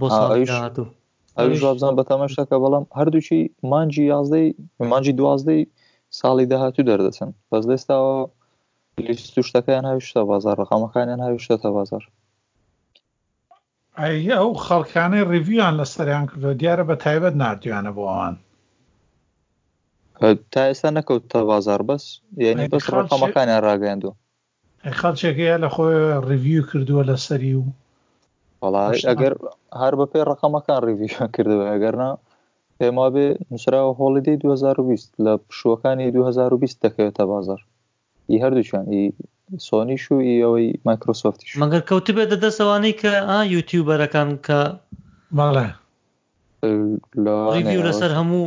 بۆ ساڵی داهاتوو ئەویش وابزان بە تەمەشتەکە بەڵام هەردووچی مانجی یازدەی مانجی دوازدەی ساڵی داهاتوو دەردەچن بەس لێستاوە لیست و شتەکەیان هاویشتە بازار ڕقامەکانیان هاویشتە تا بازار ئەی ئەو خەڵکانەی ڕیڤیان لە سەریان کردو دیارە بە تایبەت نردویانە بۆ ئەوان تا ئێستا نەکەوت تا بازار بەس یعنی بەس ڕقامەکانیان ڕاگەیاندو ئەی خەڵچێک هەیە لە خۆی ڕیڤیو کردووە لە سەری و وەڵا ئەگەر هەر بە پێی ڕقەمەکان ڕیڤیویان کردووە ئەگەرنا پێم وابێ نووسراوە هۆڵیدەی 2020 لە پشووەکانی 2020 دەکەوێتە بازار ئی هەردووچیان ئی سۆنیش و ئی ئەوەی مایکرۆسۆفتی مەگەر کەوتبێت دە دەسەوانەی کە ئا یوتیوبەرەکان کە بەڵێ لەسەر هەموو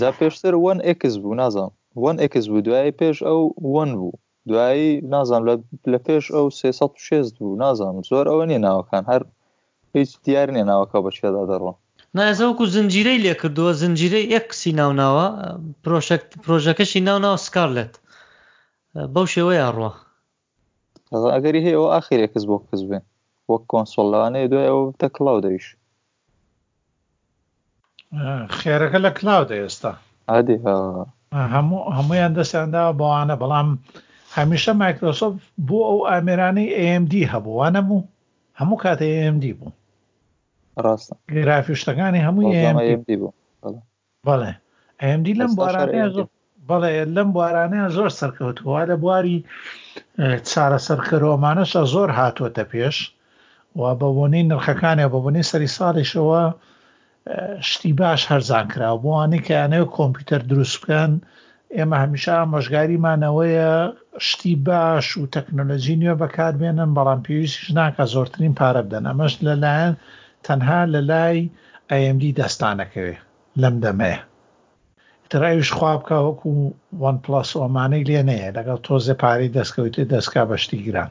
جا پێشتر وەن ئکس بوو نازانم وەن ئکس بوو دوایی پێش ئەو وەن بوو دوایی نازانم لە پێش ئەو 360 بوو نازانم زۆر ئەوە نیە ناوەکان هەر هیچ دیار نیە ناوەکە بە چێدا دەڕۆن نایزەوەکو زنجیرەی لێکردووە زنجیرەی ئکسی ناوناوە پرۆژەکەشی ناوناوە سکارلێت بەو شێوەیە ڕوە ئەڵێ ئەگەری هەیە ئەوە ئاخیر ئێکس بۆکس بێ وەک کۆنسۆڵ لەوانەیە دوای ئەوە بتە کڵاودەویش خێرەکە لە کلااودە ئێستا عادی هەموو هەمویان دەستیاندا بەوانە بەڵام هەمیشە مایکرۆسۆف بۆ ئەو ئامێرانەی AMD هەبووە نەبوو هەموو کاتە AMD بوو ڕاستە گرافیشتەکانی هەموو AMD بوو بەڵێ ئەم دی لەم بارانەیە زۆر بەڵێ لەم بارانەیە زۆر سەرکەوتووە لە بواری چارەسەرکەرۆمانەشە زۆر هاتووەتە پێش و بە بۆنەی نرخەکانە بە بۆنەی سەری ساڵیشەوە شتی باش هەرزان کرا بۆوانەی کەیانەوە کۆمپیوتەر دروست بکەن ئێمە هەمیشە ئامۆژگاریمان ئەوەیە شتی باش و تەکنۆلۆجی نوێ بەکاربێنن بەڵام پێویستیش ناکە زۆرترین پارە بدەن ئەمەش لەلایەن تەنها لە لای ئەMD دەستانەکەوێ لەم دەمەیە ترایویش خوا بکە وەکو وان پلس ئۆمانەی لێ نەیە لەگەڵ تۆزێ پارەی دەستکەوتێ دەستکا بە شتی گران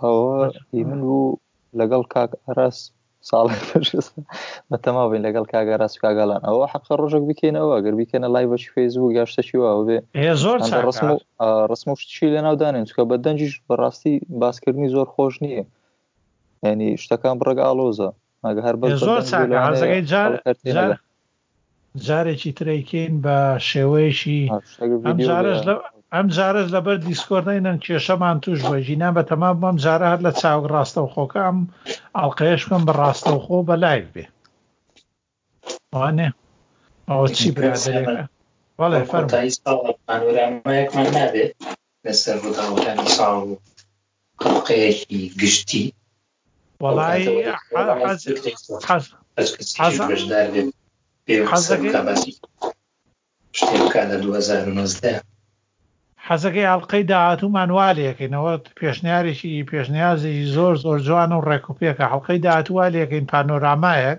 ئەوە هی من بوو لەگەڵ کاک ئاراس ساڵێک پێش ئێستا بەتەما بین لەگەڵ کاک ئاراس و کاک ئالان ئەوە حەقە ڕۆژێک بیکەینەوە گەر بیکەنە لایڤەکی فەیسبووک یا شتێکی واوە بێ ئێ زۆر هەندە چاکە ڕسم و ئا، ڕسم و شتشی لەناو دانێن چکە بە دەنگیش بەڕاستی باسکردنی زۆر خۆش نییە یعنی شتەکان بڕەک ئاڵۆزە ئەگە هەر بەس ئێ بە زۆر دەنگ بێ چاکە لەوانەیە هەرزەکەی جار خەڵک هەر تێنەگەن. جار جارێکی تر ئەیکەین بە شێوەیەکی ئەم جارەش لە ئەم جارەش لەبەر دیسکۆر نینەن کێشەمان توش بە ژینان بە تەمام بەم جارە هەر لە چاوک ڕاستەوخۆکە ئەم ئەڵلقەیەش بم بە ڕاستەوخۆ بە لایف بێ وانێ ئەوە چی برادێکە بەڵێ فەرمایکمان نابێت لەسەر ڕووداوەکانی ساڵ ئەڵقەیەکی گشتی حەزەکەی ئەڵلقەی داهاتوومان والەکەینەوە پێشنیارێکی پێشنیازێکی زۆر زۆر جوان و ڕێکوپێکە حڵلقەی داهاتووە لەکەین پانۆرامایەک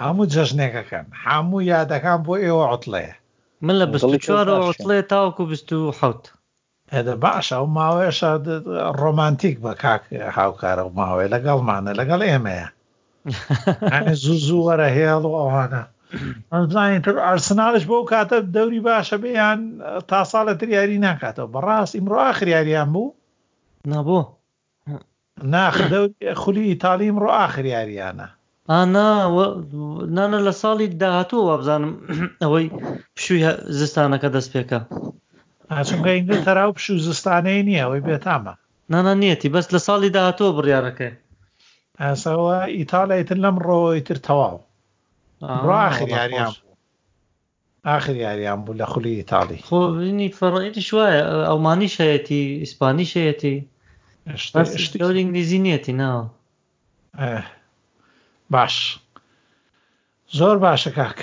هەموو جەژنێک ئەکەن هەموو یادەکان بۆ ئێوە عوتڵەیە. من لە بیست و چوار و عوتڵەیە تاوەکو بیست و حەوت. ئێدە باشە ئەو ماوەیەشە ڕۆمانتیک بە کاک هاوکار ئەو ماوەیە لەگەڵمانە لەگەڵ ئێمەیە یانی زوو زوو وەرە هێڵ و ئەوانە ئەزانین تر ئارسناڵش بۆ کاتە دەوری باشە بێیان تا ساڵە تر یاری ناکاتەوە بەڕاست ئیمڕۆ ئاخر یاریان بوو نابوو ناخ دەوری خولی ئیتاڵی ئمڕۆ ئاخر یاریانە. ئا نا وە نا نا لە ساڵی داهاتووە وابزانم ئەوەی پشووی هە- زستانەکە دەست پێکا ها، چونکە ئینگلتەرا و پشوو زستانەی نییە ئەوەی بێتامە نا نا نیەتی بەس لە ساڵی داهاتووە بڕیارەکەی ئاسەوە ئیتاڵیتر لەم ڕۆی تر تەواو آه، ڕۆ آخر وەڵا یاریان خۆش. بوو ئاخر یاریان بوو لە خولی ئیتاڵی. خۆ بژنی فەڕەنسیش وایە ئەڵمانیش هەیەتی ئیسپانیش هەیەتی لەوەر ئینگلیزی نیەتی نا باش زۆر باشە کاک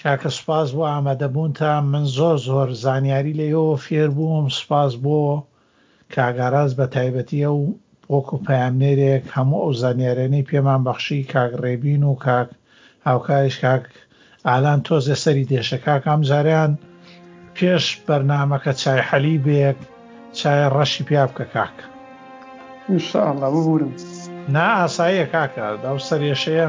کاکە سوپاس بۆ ئامادەبوونتان من زۆر زۆر زانیاری لە ئێوە فێر بووم سوپاس بۆ کاک ئاراس بە تایبەتی ئەو وەکو پەیامنێرێک هەموو ئەو زانیارانەی پێمان بەخشی کاک ڕێبین و کاک هاوکاریش کاک ئالان تۆزێ سەری دێشە کاک ئەمجاریان پێش بەرنمەکە چای حەلی بێک چای ڕەشی پیا بکە کاک نا ئاساییە کاکە داو سەرێشەیە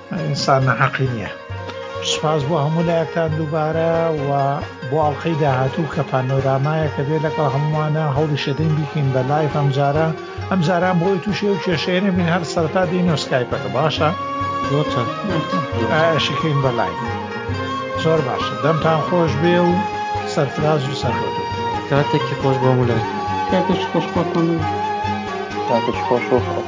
ئینسان نەحەقی نییە سوپاس بۆ هەموو لایەکتان دووبارە و بۆ ئەڵلقەی داهاتوو کە پانۆرامایە کە بێ لەگەڵ هەمووانە هەوڵی شەدەین بیکەین بە لایف ئەمجارە ئەم جاران بۆی تووشێ و کێشەیە نەبین هەر سەرتا دین و سکایپەکە باشە ئاشیکەین بە لای زۆر باشە دەمتان خۆش بێ و سەرفراز و سەرۆ کاتێکی خۆش بۆ مولە کاتش خۆش خۆش خۆش